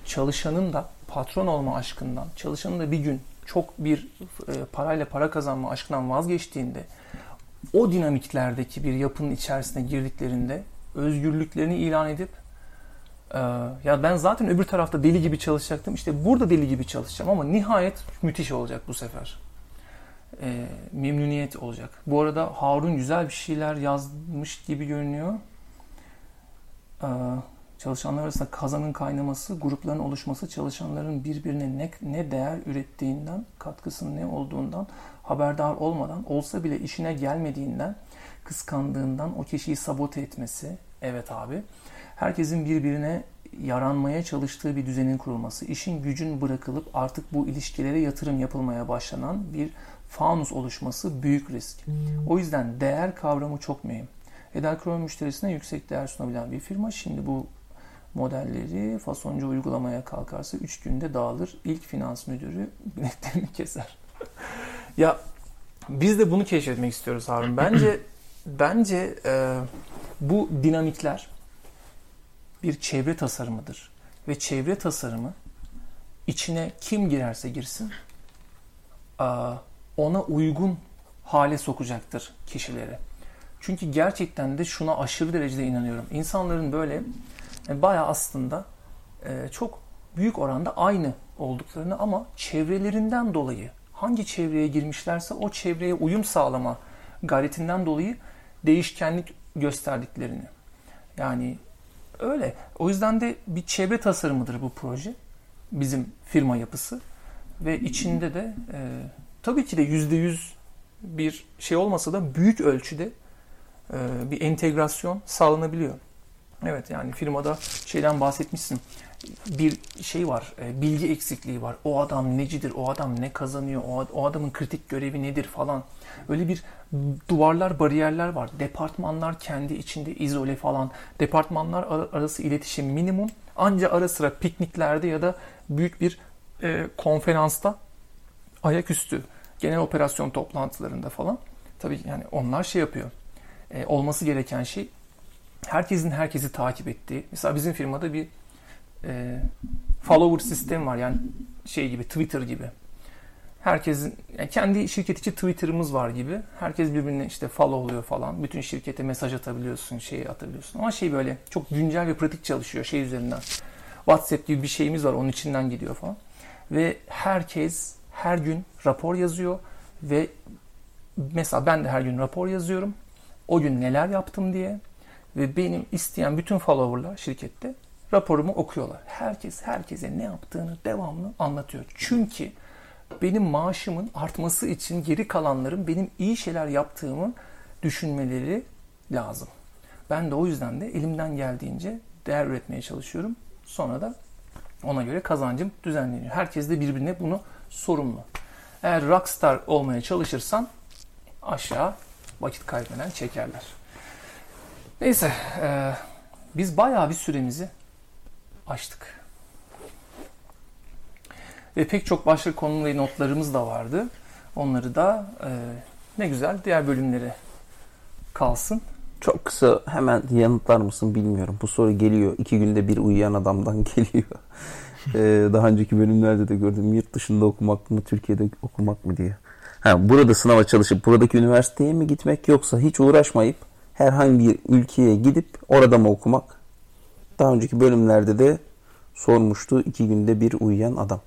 çalışanın da patron olma aşkından, çalışanın da bir gün çok bir e, parayla para kazanma aşkından vazgeçtiğinde o dinamiklerdeki bir yapının içerisine girdiklerinde özgürlüklerini ilan edip e, ya ben zaten öbür tarafta deli gibi çalışacaktım. İşte burada deli gibi çalışacağım ama nihayet müthiş olacak bu sefer e, memnuniyet olacak. Bu arada Harun güzel bir şeyler yazmış gibi görünüyor. E, çalışanlar arasında kazanın kaynaması, grupların oluşması, çalışanların birbirine ne, ne değer ürettiğinden, katkısının ne olduğundan haberdar olmadan, olsa bile işine gelmediğinden, kıskandığından o kişiyi sabote etmesi. Evet abi. Herkesin birbirine yaranmaya çalıştığı bir düzenin kurulması, işin gücün bırakılıp artık bu ilişkilere yatırım yapılmaya başlanan bir fanus oluşması büyük risk. O yüzden değer kavramı çok mühim. Edelkron müşterisine yüksek değer sunabilen bir firma şimdi bu modelleri fasoncu uygulamaya kalkarsa 3 günde dağılır. İlk finans müdürü bileklerini keser. ya biz de bunu keşfetmek istiyoruz Harun. Bence bence e, bu dinamikler bir çevre tasarımıdır. Ve çevre tasarımı içine kim girerse girsin ona uygun hale sokacaktır kişileri. Çünkü gerçekten de şuna aşırı derecede inanıyorum. İnsanların böyle e, bayağı aslında e, çok büyük oranda aynı olduklarını ama çevrelerinden dolayı hangi çevreye girmişlerse o çevreye uyum sağlama gayretinden dolayı değişkenlik gösterdiklerini. Yani öyle. O yüzden de bir çevre tasarımıdır bu proje. Bizim firma yapısı. Ve içinde de e, tabii ki de yüzde yüz bir şey olmasa da büyük ölçüde e, bir entegrasyon sağlanabiliyor. Evet yani firmada şeyden bahsetmişsin. Bir şey var, e, bilgi eksikliği var. O adam necidir, o adam ne kazanıyor, o, adamın kritik görevi nedir falan. Öyle bir duvarlar, bariyerler var. Departmanlar kendi içinde izole falan. Departmanlar ar- arası iletişim minimum. Anca ara sıra pikniklerde ya da büyük bir e, konferansta ayaküstü genel operasyon toplantılarında falan. Tabii yani onlar şey yapıyor. E, olması gereken şey herkesin herkesi takip ettiği. Mesela bizim firmada bir e, follower sistemi var. Yani şey gibi Twitter gibi. Herkesin yani kendi şirket içi Twitter'ımız var gibi. Herkes birbirine işte follow oluyor falan. Bütün şirkete mesaj atabiliyorsun, şey atabiliyorsun. Ama şey böyle çok güncel ve pratik çalışıyor şey üzerinden. WhatsApp gibi bir şeyimiz var. Onun içinden gidiyor falan. Ve herkes her gün rapor yazıyor ve mesela ben de her gün rapor yazıyorum. O gün neler yaptım diye ve benim isteyen bütün followerlar şirkette raporumu okuyorlar. Herkes herkese ne yaptığını devamlı anlatıyor. Çünkü benim maaşımın artması için geri kalanların benim iyi şeyler yaptığımı düşünmeleri lazım. Ben de o yüzden de elimden geldiğince değer üretmeye çalışıyorum. Sonra da ona göre kazancım düzenleniyor. Herkes de birbirine bunu sorumlu. Eğer rockstar olmaya çalışırsan aşağı vakit kaybeden çekerler. Neyse, e, biz bayağı bir süremizi açtık. Ve pek çok başka konu ve notlarımız da vardı. Onları da e, ne güzel diğer bölümlere kalsın. Çok kısa hemen yanıtlar mısın bilmiyorum. Bu soru geliyor. İki günde bir uyuyan adamdan geliyor. ee, daha önceki bölümlerde de gördüm. Yurt dışında okumak mı, Türkiye'de okumak mı diye. Ha, burada sınava çalışıp buradaki üniversiteye mi gitmek yoksa hiç uğraşmayıp herhangi bir ülkeye gidip orada mı okumak? Daha önceki bölümlerde de sormuştu. iki günde bir uyuyan adam.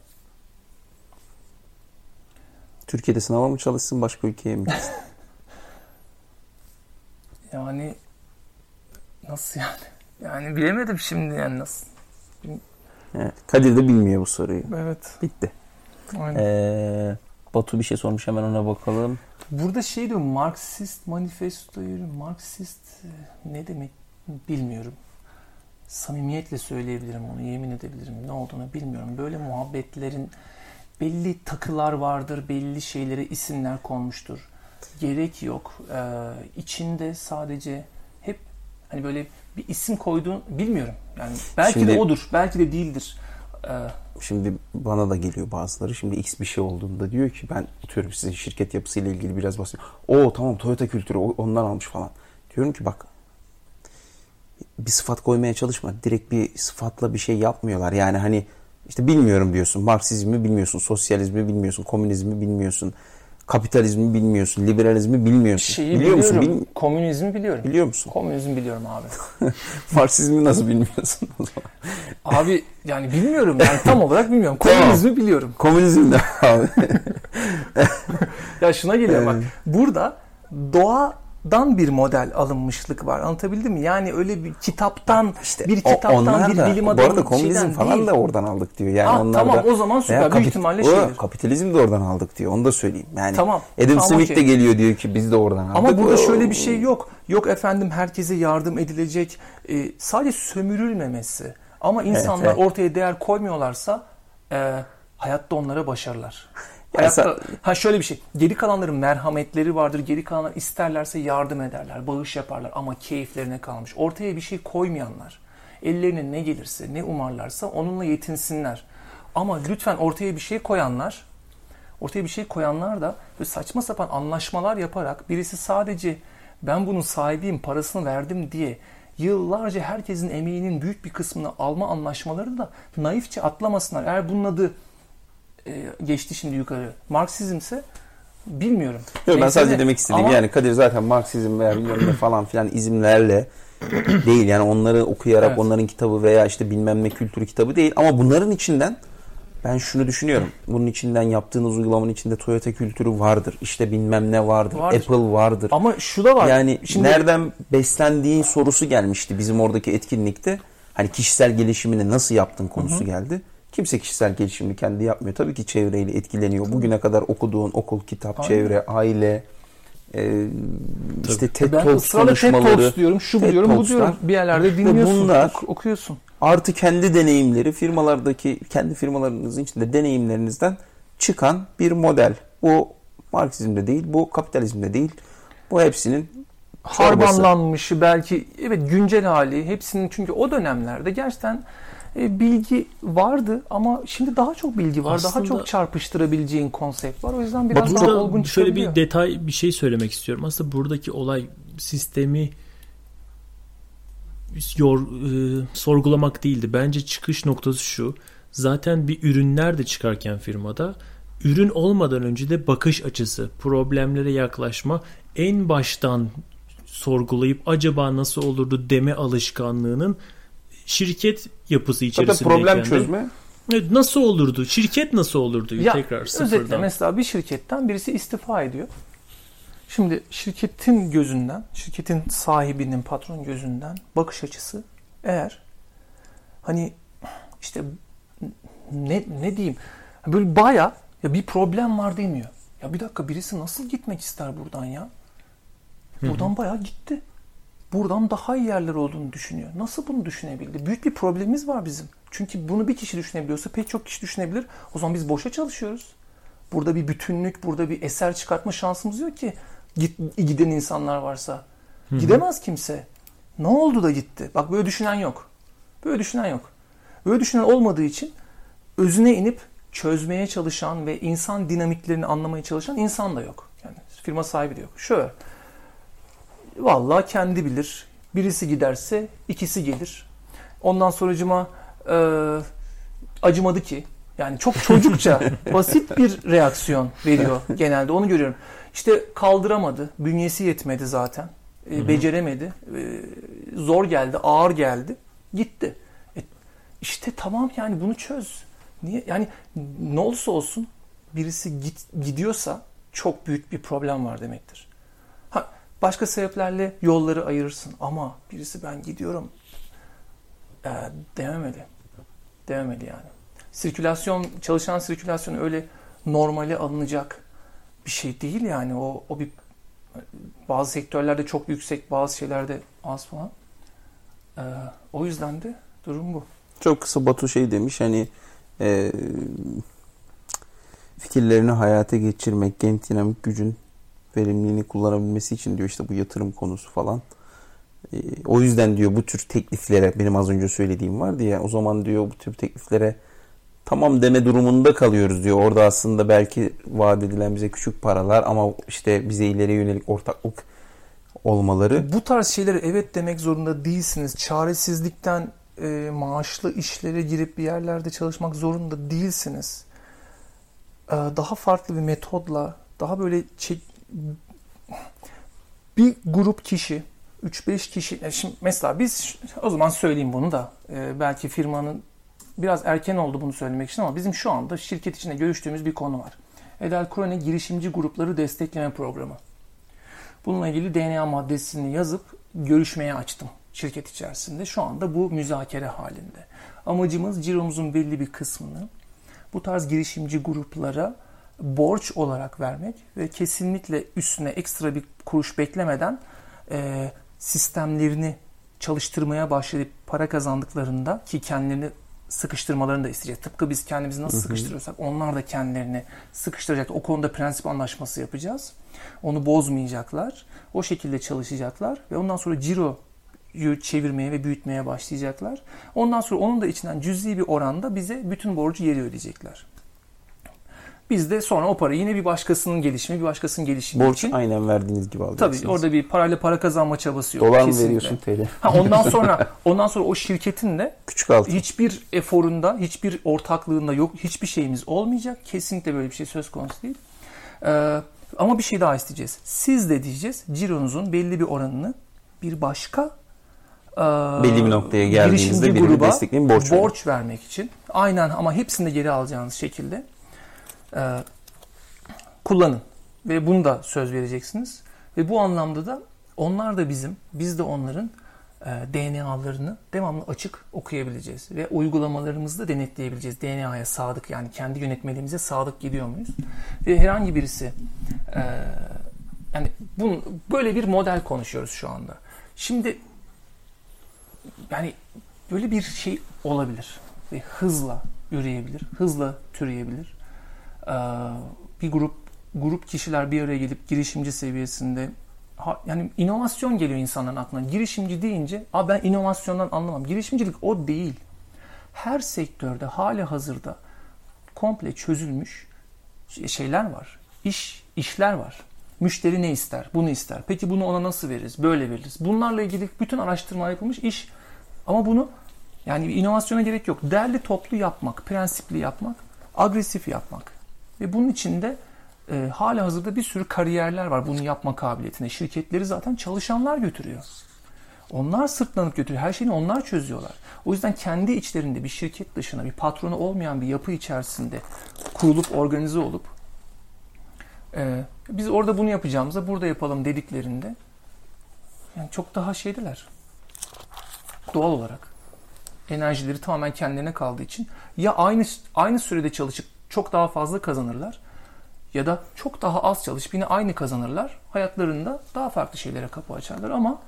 Türkiye'de sınava mı çalışsın başka ülkeye mi gitsin? Yani nasıl yani? Yani bilemedim şimdi yani nasıl. Evet, Kadir de bilmiyor bu soruyu. Evet. Bitti. Aynen. Ee, Batu bir şey sormuş hemen ona bakalım. Burada şey diyor Marksist manifestoyu Marksist e, ne demek bilmiyorum. Samimiyetle söyleyebilirim onu yemin edebilirim ne olduğunu bilmiyorum. Böyle muhabbetlerin belli takılar vardır belli şeylere isimler konmuştur. Gerek yok. Ee, içinde sadece hep hani böyle bir isim koyduğun bilmiyorum. Yani belki Şimdi- de odur belki de değildir. Ee, Şimdi bana da geliyor bazıları. Şimdi X bir şey olduğunda diyor ki ben atıyorum sizin şirket yapısıyla ilgili biraz bahsediyorum. O tamam Toyota kültürü ondan almış falan. Diyorum ki bak bir sıfat koymaya çalışma. Direkt bir sıfatla bir şey yapmıyorlar. Yani hani işte bilmiyorum diyorsun. Marksizmi bilmiyorsun. Sosyalizmi bilmiyorsun. Komünizmi bilmiyorsun. Kapitalizmi bilmiyorsun. Liberalizmi bilmiyorsun. şeyi Biliyor musun? Bil- Komünizmi biliyorum. biliyor musun? Komünizmi biliyorum abi. Marksizmi nasıl bilmiyorsun o zaman? Abi yani bilmiyorum yani tam olarak bilmiyorum. Komünizmi biliyorum. Komünizm de abi. Ya şuna geliyor bak. Burada doğadan bir model alınmışlık var. Anlatabildim mi? Yani öyle bir kitaptan bir O- kitaptan bir da, bilim Bu adamı arada komünizm falan değil. da oradan aldık diyor. Yani Ha, onlar tamam, da, o zaman süper. Veya Büyük ihtimalle şeydir. Kapitalizm de oradan aldık diyor. Onu da söyleyeyim. Yani Tamam, Adam tamam, Smith de okey. geliyor diyor ki biz de oradan aldık. Ama burada O- şöyle bir şey yok. Yok efendim herkese yardım edilecek. Ee, sadece sömürülmemesi. Ama insanlar evet. ortaya değer koymuyorlarsa e, hayatta onlara başarılar. Ya Hayatta, ha şöyle bir şey. Geri kalanların merhametleri vardır. Geri kalanlar isterlerse yardım ederler, bağış yaparlar ama keyiflerine kalmış. Ortaya bir şey koymayanlar. Ellerine ne gelirse, ne umarlarsa onunla yetinsinler. Ama lütfen ortaya bir şey koyanlar, ortaya bir şey koyanlar da böyle saçma sapan anlaşmalar yaparak birisi sadece ben bunun sahibiyim, parasını verdim diye yıllarca herkesin emeğinin büyük bir kısmını alma anlaşmaları da naifçe atlamasınlar. Eğer bunun adı geçti şimdi yukarı Marksizmse bilmiyorum. Yok, ben sadece de- demek istediğim ama- yani Kadir zaten Marksizm veya bilmem ne falan filan izimlerle değil yani onları okuyarak Evet. onların kitabı veya işte bilmem ne kültürü kitabı değil ama bunların içinden ben şunu düşünüyorum. Bunun içinden yaptığınız uygulamanın içinde Toyota kültürü vardır. İşte bilmem ne vardır. Vardır. Apple vardır. Ama şu da var. Yani Şimdi- nereden beslendiğin sorusu gelmişti bizim oradaki etkinlikte. Hani kişisel gelişimini nasıl yaptın konusu geldi. Kimse kişisel gelişimini kendi yapmıyor. Tabii ki çevreyle etkileniyor. Bugüne kadar okuduğun okul, kitap, Aynen. çevre, aile, e, işte TED Ben Talks ısrarla TED konuşmaları Talks diyorum, şu TED diyorum, bu diyorum. Bir yerlerde dinliyorsun, bunlar- ok- okuyorsun. artı kendi deneyimleri firmalardaki kendi firmalarınızın içinde deneyimlerinizden çıkan bir model. Bu Marksizmde değil, bu kapitalizmde değil. Bu hepsinin harmanlanmışı belki evet güncel hali hepsinin çünkü o dönemlerde gerçekten bilgi vardı ama şimdi daha çok bilgi var. daha Aslında- çok çarpıştırabileceğin konsept var. O yüzden biraz Bak daha Burada olgun şöyle bir detay bir şey söylemek istiyorum. Aslında buradaki olay sistemi yor, e, sorgulamak değildi. Bence çıkış noktası şu. Zaten bir ürünler de çıkarken firmada ürün olmadan önce de bakış açısı, problemlere yaklaşma en baştan sorgulayıp acaba nasıl olurdu deme alışkanlığının şirket yapısı Zaten içerisindeyken problem çözme nasıl olurdu? Şirket nasıl olurdu? Ya, Tekrar Özetle sıfırdan. mesela bir şirketten birisi istifa ediyor. Şimdi şirketin gözünden, şirketin sahibinin, patron gözünden bakış açısı eğer hani işte ne ne diyeyim böyle baya ya bir problem var demiyor. Ya bir dakika birisi nasıl gitmek ister buradan ya? Buradan bayağı gitti. Buradan daha iyi yerler olduğunu düşünüyor. Nasıl bunu düşünebildi? Büyük bir problemimiz var bizim. Çünkü bunu bir kişi düşünebiliyorsa pek çok kişi düşünebilir. O zaman biz boşa çalışıyoruz. Burada bir bütünlük, burada bir eser çıkartma şansımız yok ki. Git, giden insanlar varsa. Gidemez kimse. Ne oldu da gitti? Bak böyle düşünen yok. Böyle düşünen yok. Böyle düşünen olmadığı için özüne inip çözmeye çalışan ve insan dinamiklerini anlamaya çalışan insan da yok. Yani firma sahibi de yok. Şöyle. Vallahi kendi bilir. Birisi giderse ikisi gelir. Ondan sonracıma e, acımadı ki. Yani çok çocukça basit bir reaksiyon veriyor genelde. Onu görüyorum. İşte kaldıramadı. Bünyesi yetmedi zaten. E, beceremedi. E, zor geldi, ağır geldi. Gitti. E, işte tamam yani bunu çöz. Niye? Yani ne olursa olsun birisi git, gidiyorsa çok büyük bir problem var demektir. Başka sebeplerle yolları ayırırsın ama birisi ben gidiyorum e, dememeli. Dememeli yani. Sirkülasyon, çalışan sirkülasyon öyle normale alınacak bir şey değil yani. O, o bir bazı sektörlerde çok yüksek, bazı şeylerde az falan. E, o yüzden de durum bu. Çok kısa Batu şey demiş hani e, fikirlerini hayata geçirmek, genç dinamik gücün verimliliğini kullanabilmesi için diyor işte bu yatırım konusu falan. E, o yüzden diyor bu tür tekliflere benim az önce söylediğim vardı ya o zaman diyor bu tür tekliflere tamam deme durumunda kalıyoruz diyor. Orada aslında belki vaat edilen bize küçük paralar ama işte bize ileriye yönelik ortaklık olmaları Bu tarz şeylere evet demek zorunda değilsiniz. Çaresizlikten e, maaşlı işlere girip bir yerlerde çalışmak zorunda değilsiniz. E, daha farklı bir metodla, daha böyle çek... bir grup kişi, 3-5 kişi, e, şimdi mesela biz o zaman söyleyeyim bunu da e, belki firmanın biraz erken oldu bunu söylemek için ama bizim şu anda şirket içinde görüştüğümüz bir konu var. Edel Krone girişimci grupları destekleme programı. Bununla ilgili DNA maddesini yazıp görüşmeye açtım şirket içerisinde. Şu anda bu müzakere halinde. Amacımız ciromuzun belli bir kısmını bu tarz girişimci gruplara borç olarak vermek ve kesinlikle üstüne ekstra bir kuruş beklemeden e, sistemlerini çalıştırmaya başlayıp para kazandıklarında ki kendilerini sıkıştırmalarını da isteyecek. Tıpkı biz kendimizi nasıl sıkıştırıyorsak onlar da kendilerini sıkıştıracak. O konuda prensip anlaşması yapacağız. Onu bozmayacaklar. O şekilde çalışacaklar ve ondan sonra ciroyu çevirmeye ve büyütmeye başlayacaklar. Ondan sonra onun da içinden cüzi bir oranda bize bütün borcu geri ödeyecekler. Biz de sonra o parayı yine bir başkasının gelişimi, bir başkasının gelişimi borç için aynen verdiğiniz gibi alacaksınız. Tabii orada bir parayla para kazanma çabası yok. Dolar mı veriyorsun TL? Ha, ondan sonra ondan sonra o şirketin de Küçük altın. hiçbir eforunda, hiçbir ortaklığında yok, hiçbir şeyimiz olmayacak. Kesinlikle böyle bir şey söz konusu değil. Ee, ama bir şey daha isteyeceğiz. Siz de diyeceğiz cironuzun belli bir oranını bir başka e, Belli bir noktaya geldiğinizde birini gruba destekleyin, borç borç vermek için. Aynen ama hepsini de geri alacağınız şekilde e, kullanın. Ve bunu da söz vereceksiniz. Ve bu anlamda da onlar da bizim, biz de onların e, DNA'larını devamlı açık okuyabileceğiz. Ve uygulamalarımızı da denetleyebileceğiz. DNA'ya sadık yani kendi yönetmeliğimize sadık gidiyor muyuz? Ve herhangi birisi e, yani bunun, böyle bir model konuşuyoruz şu anda. Şimdi yani böyle bir şey olabilir ve hızla üreyebilir, hızla türeyebilir. Ee, bir grup grup kişiler bir araya gelip girişimci seviyesinde yani inovasyon geliyor insanların aklına. Girişimci deyince, "Aa ben inovasyondan anlamam." Girişimcilik o değil. Her sektörde hali hazırda komple çözülmüş şeyler var. İş, işler var. Müşteri ne ister? Bunu ister. Peki bunu ona nasıl veririz? Böyle veririz. Bunlarla ilgili bütün araştırma yapılmış iş. Ama bunu yani inovasyona gerek yok. Değerli toplu yapmak, prensipli yapmak, agresif yapmak. Ve bunun içinde e, hala hazırda bir sürü kariyerler var bunu yapma kabiliyetine. Şirketleri zaten çalışanlar götürüyor. Onlar sırtlanıp götürüyor. Her şeyini onlar çözüyorlar. O yüzden kendi içlerinde bir şirket dışına bir patronu olmayan bir yapı içerisinde kurulup organize olup e, biz orada bunu yapacağımıza burada yapalım dediklerinde yani çok daha şeydiler. Doğal olarak enerjileri tamamen kendilerine kaldığı için ya aynı aynı sürede çalışıp çok daha fazla kazanırlar ya da çok daha az çalışıp yine aynı kazanırlar. Hayatlarında daha farklı şeylere kapı açarlar ama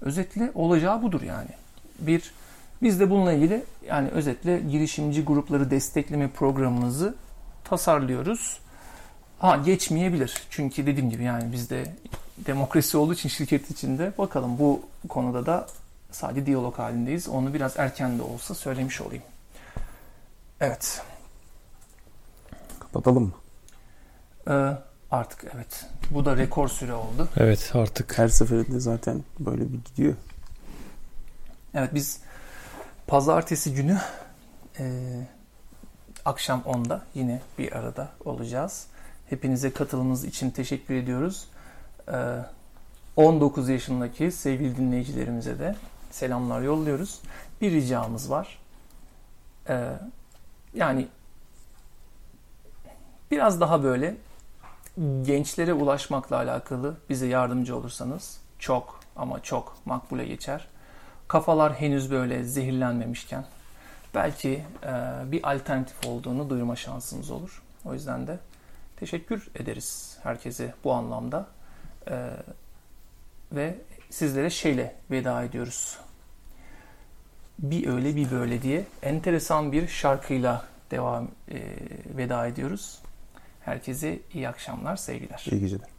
özetle olacağı budur yani. Bir biz de bununla ilgili yani özetle girişimci grupları destekleme programımızı tasarlıyoruz. Ha geçmeyebilir. Çünkü dediğim gibi yani bizde demokrasi olduğu için şirket içinde bakalım bu konuda da sadece diyalog halindeyiz. Onu biraz erken de olsa söylemiş olayım. Evet. Kapatalım mı? Ee, artık evet. Bu da rekor süre oldu. Evet artık. Her seferinde zaten böyle bir gidiyor. Evet biz pazartesi günü e, akşam 10'da yine bir arada olacağız. Hepinize katılımınız için teşekkür ediyoruz. E, 19 yaşındaki sevgili dinleyicilerimize de selamlar yolluyoruz. Bir ricamız var. E, yani biraz daha böyle gençlere ulaşmakla alakalı bize yardımcı olursanız çok ama çok makbule geçer. Kafalar henüz böyle zehirlenmemişken belki e, bir alternatif olduğunu duyurma şansımız olur. O yüzden de teşekkür ederiz herkese bu anlamda. E, ve sizlere şeyle veda ediyoruz. Bir öyle bir böyle diye enteresan bir şarkıyla devam e, veda ediyoruz. Herkese iyi akşamlar, sevgiler. İyi geceler.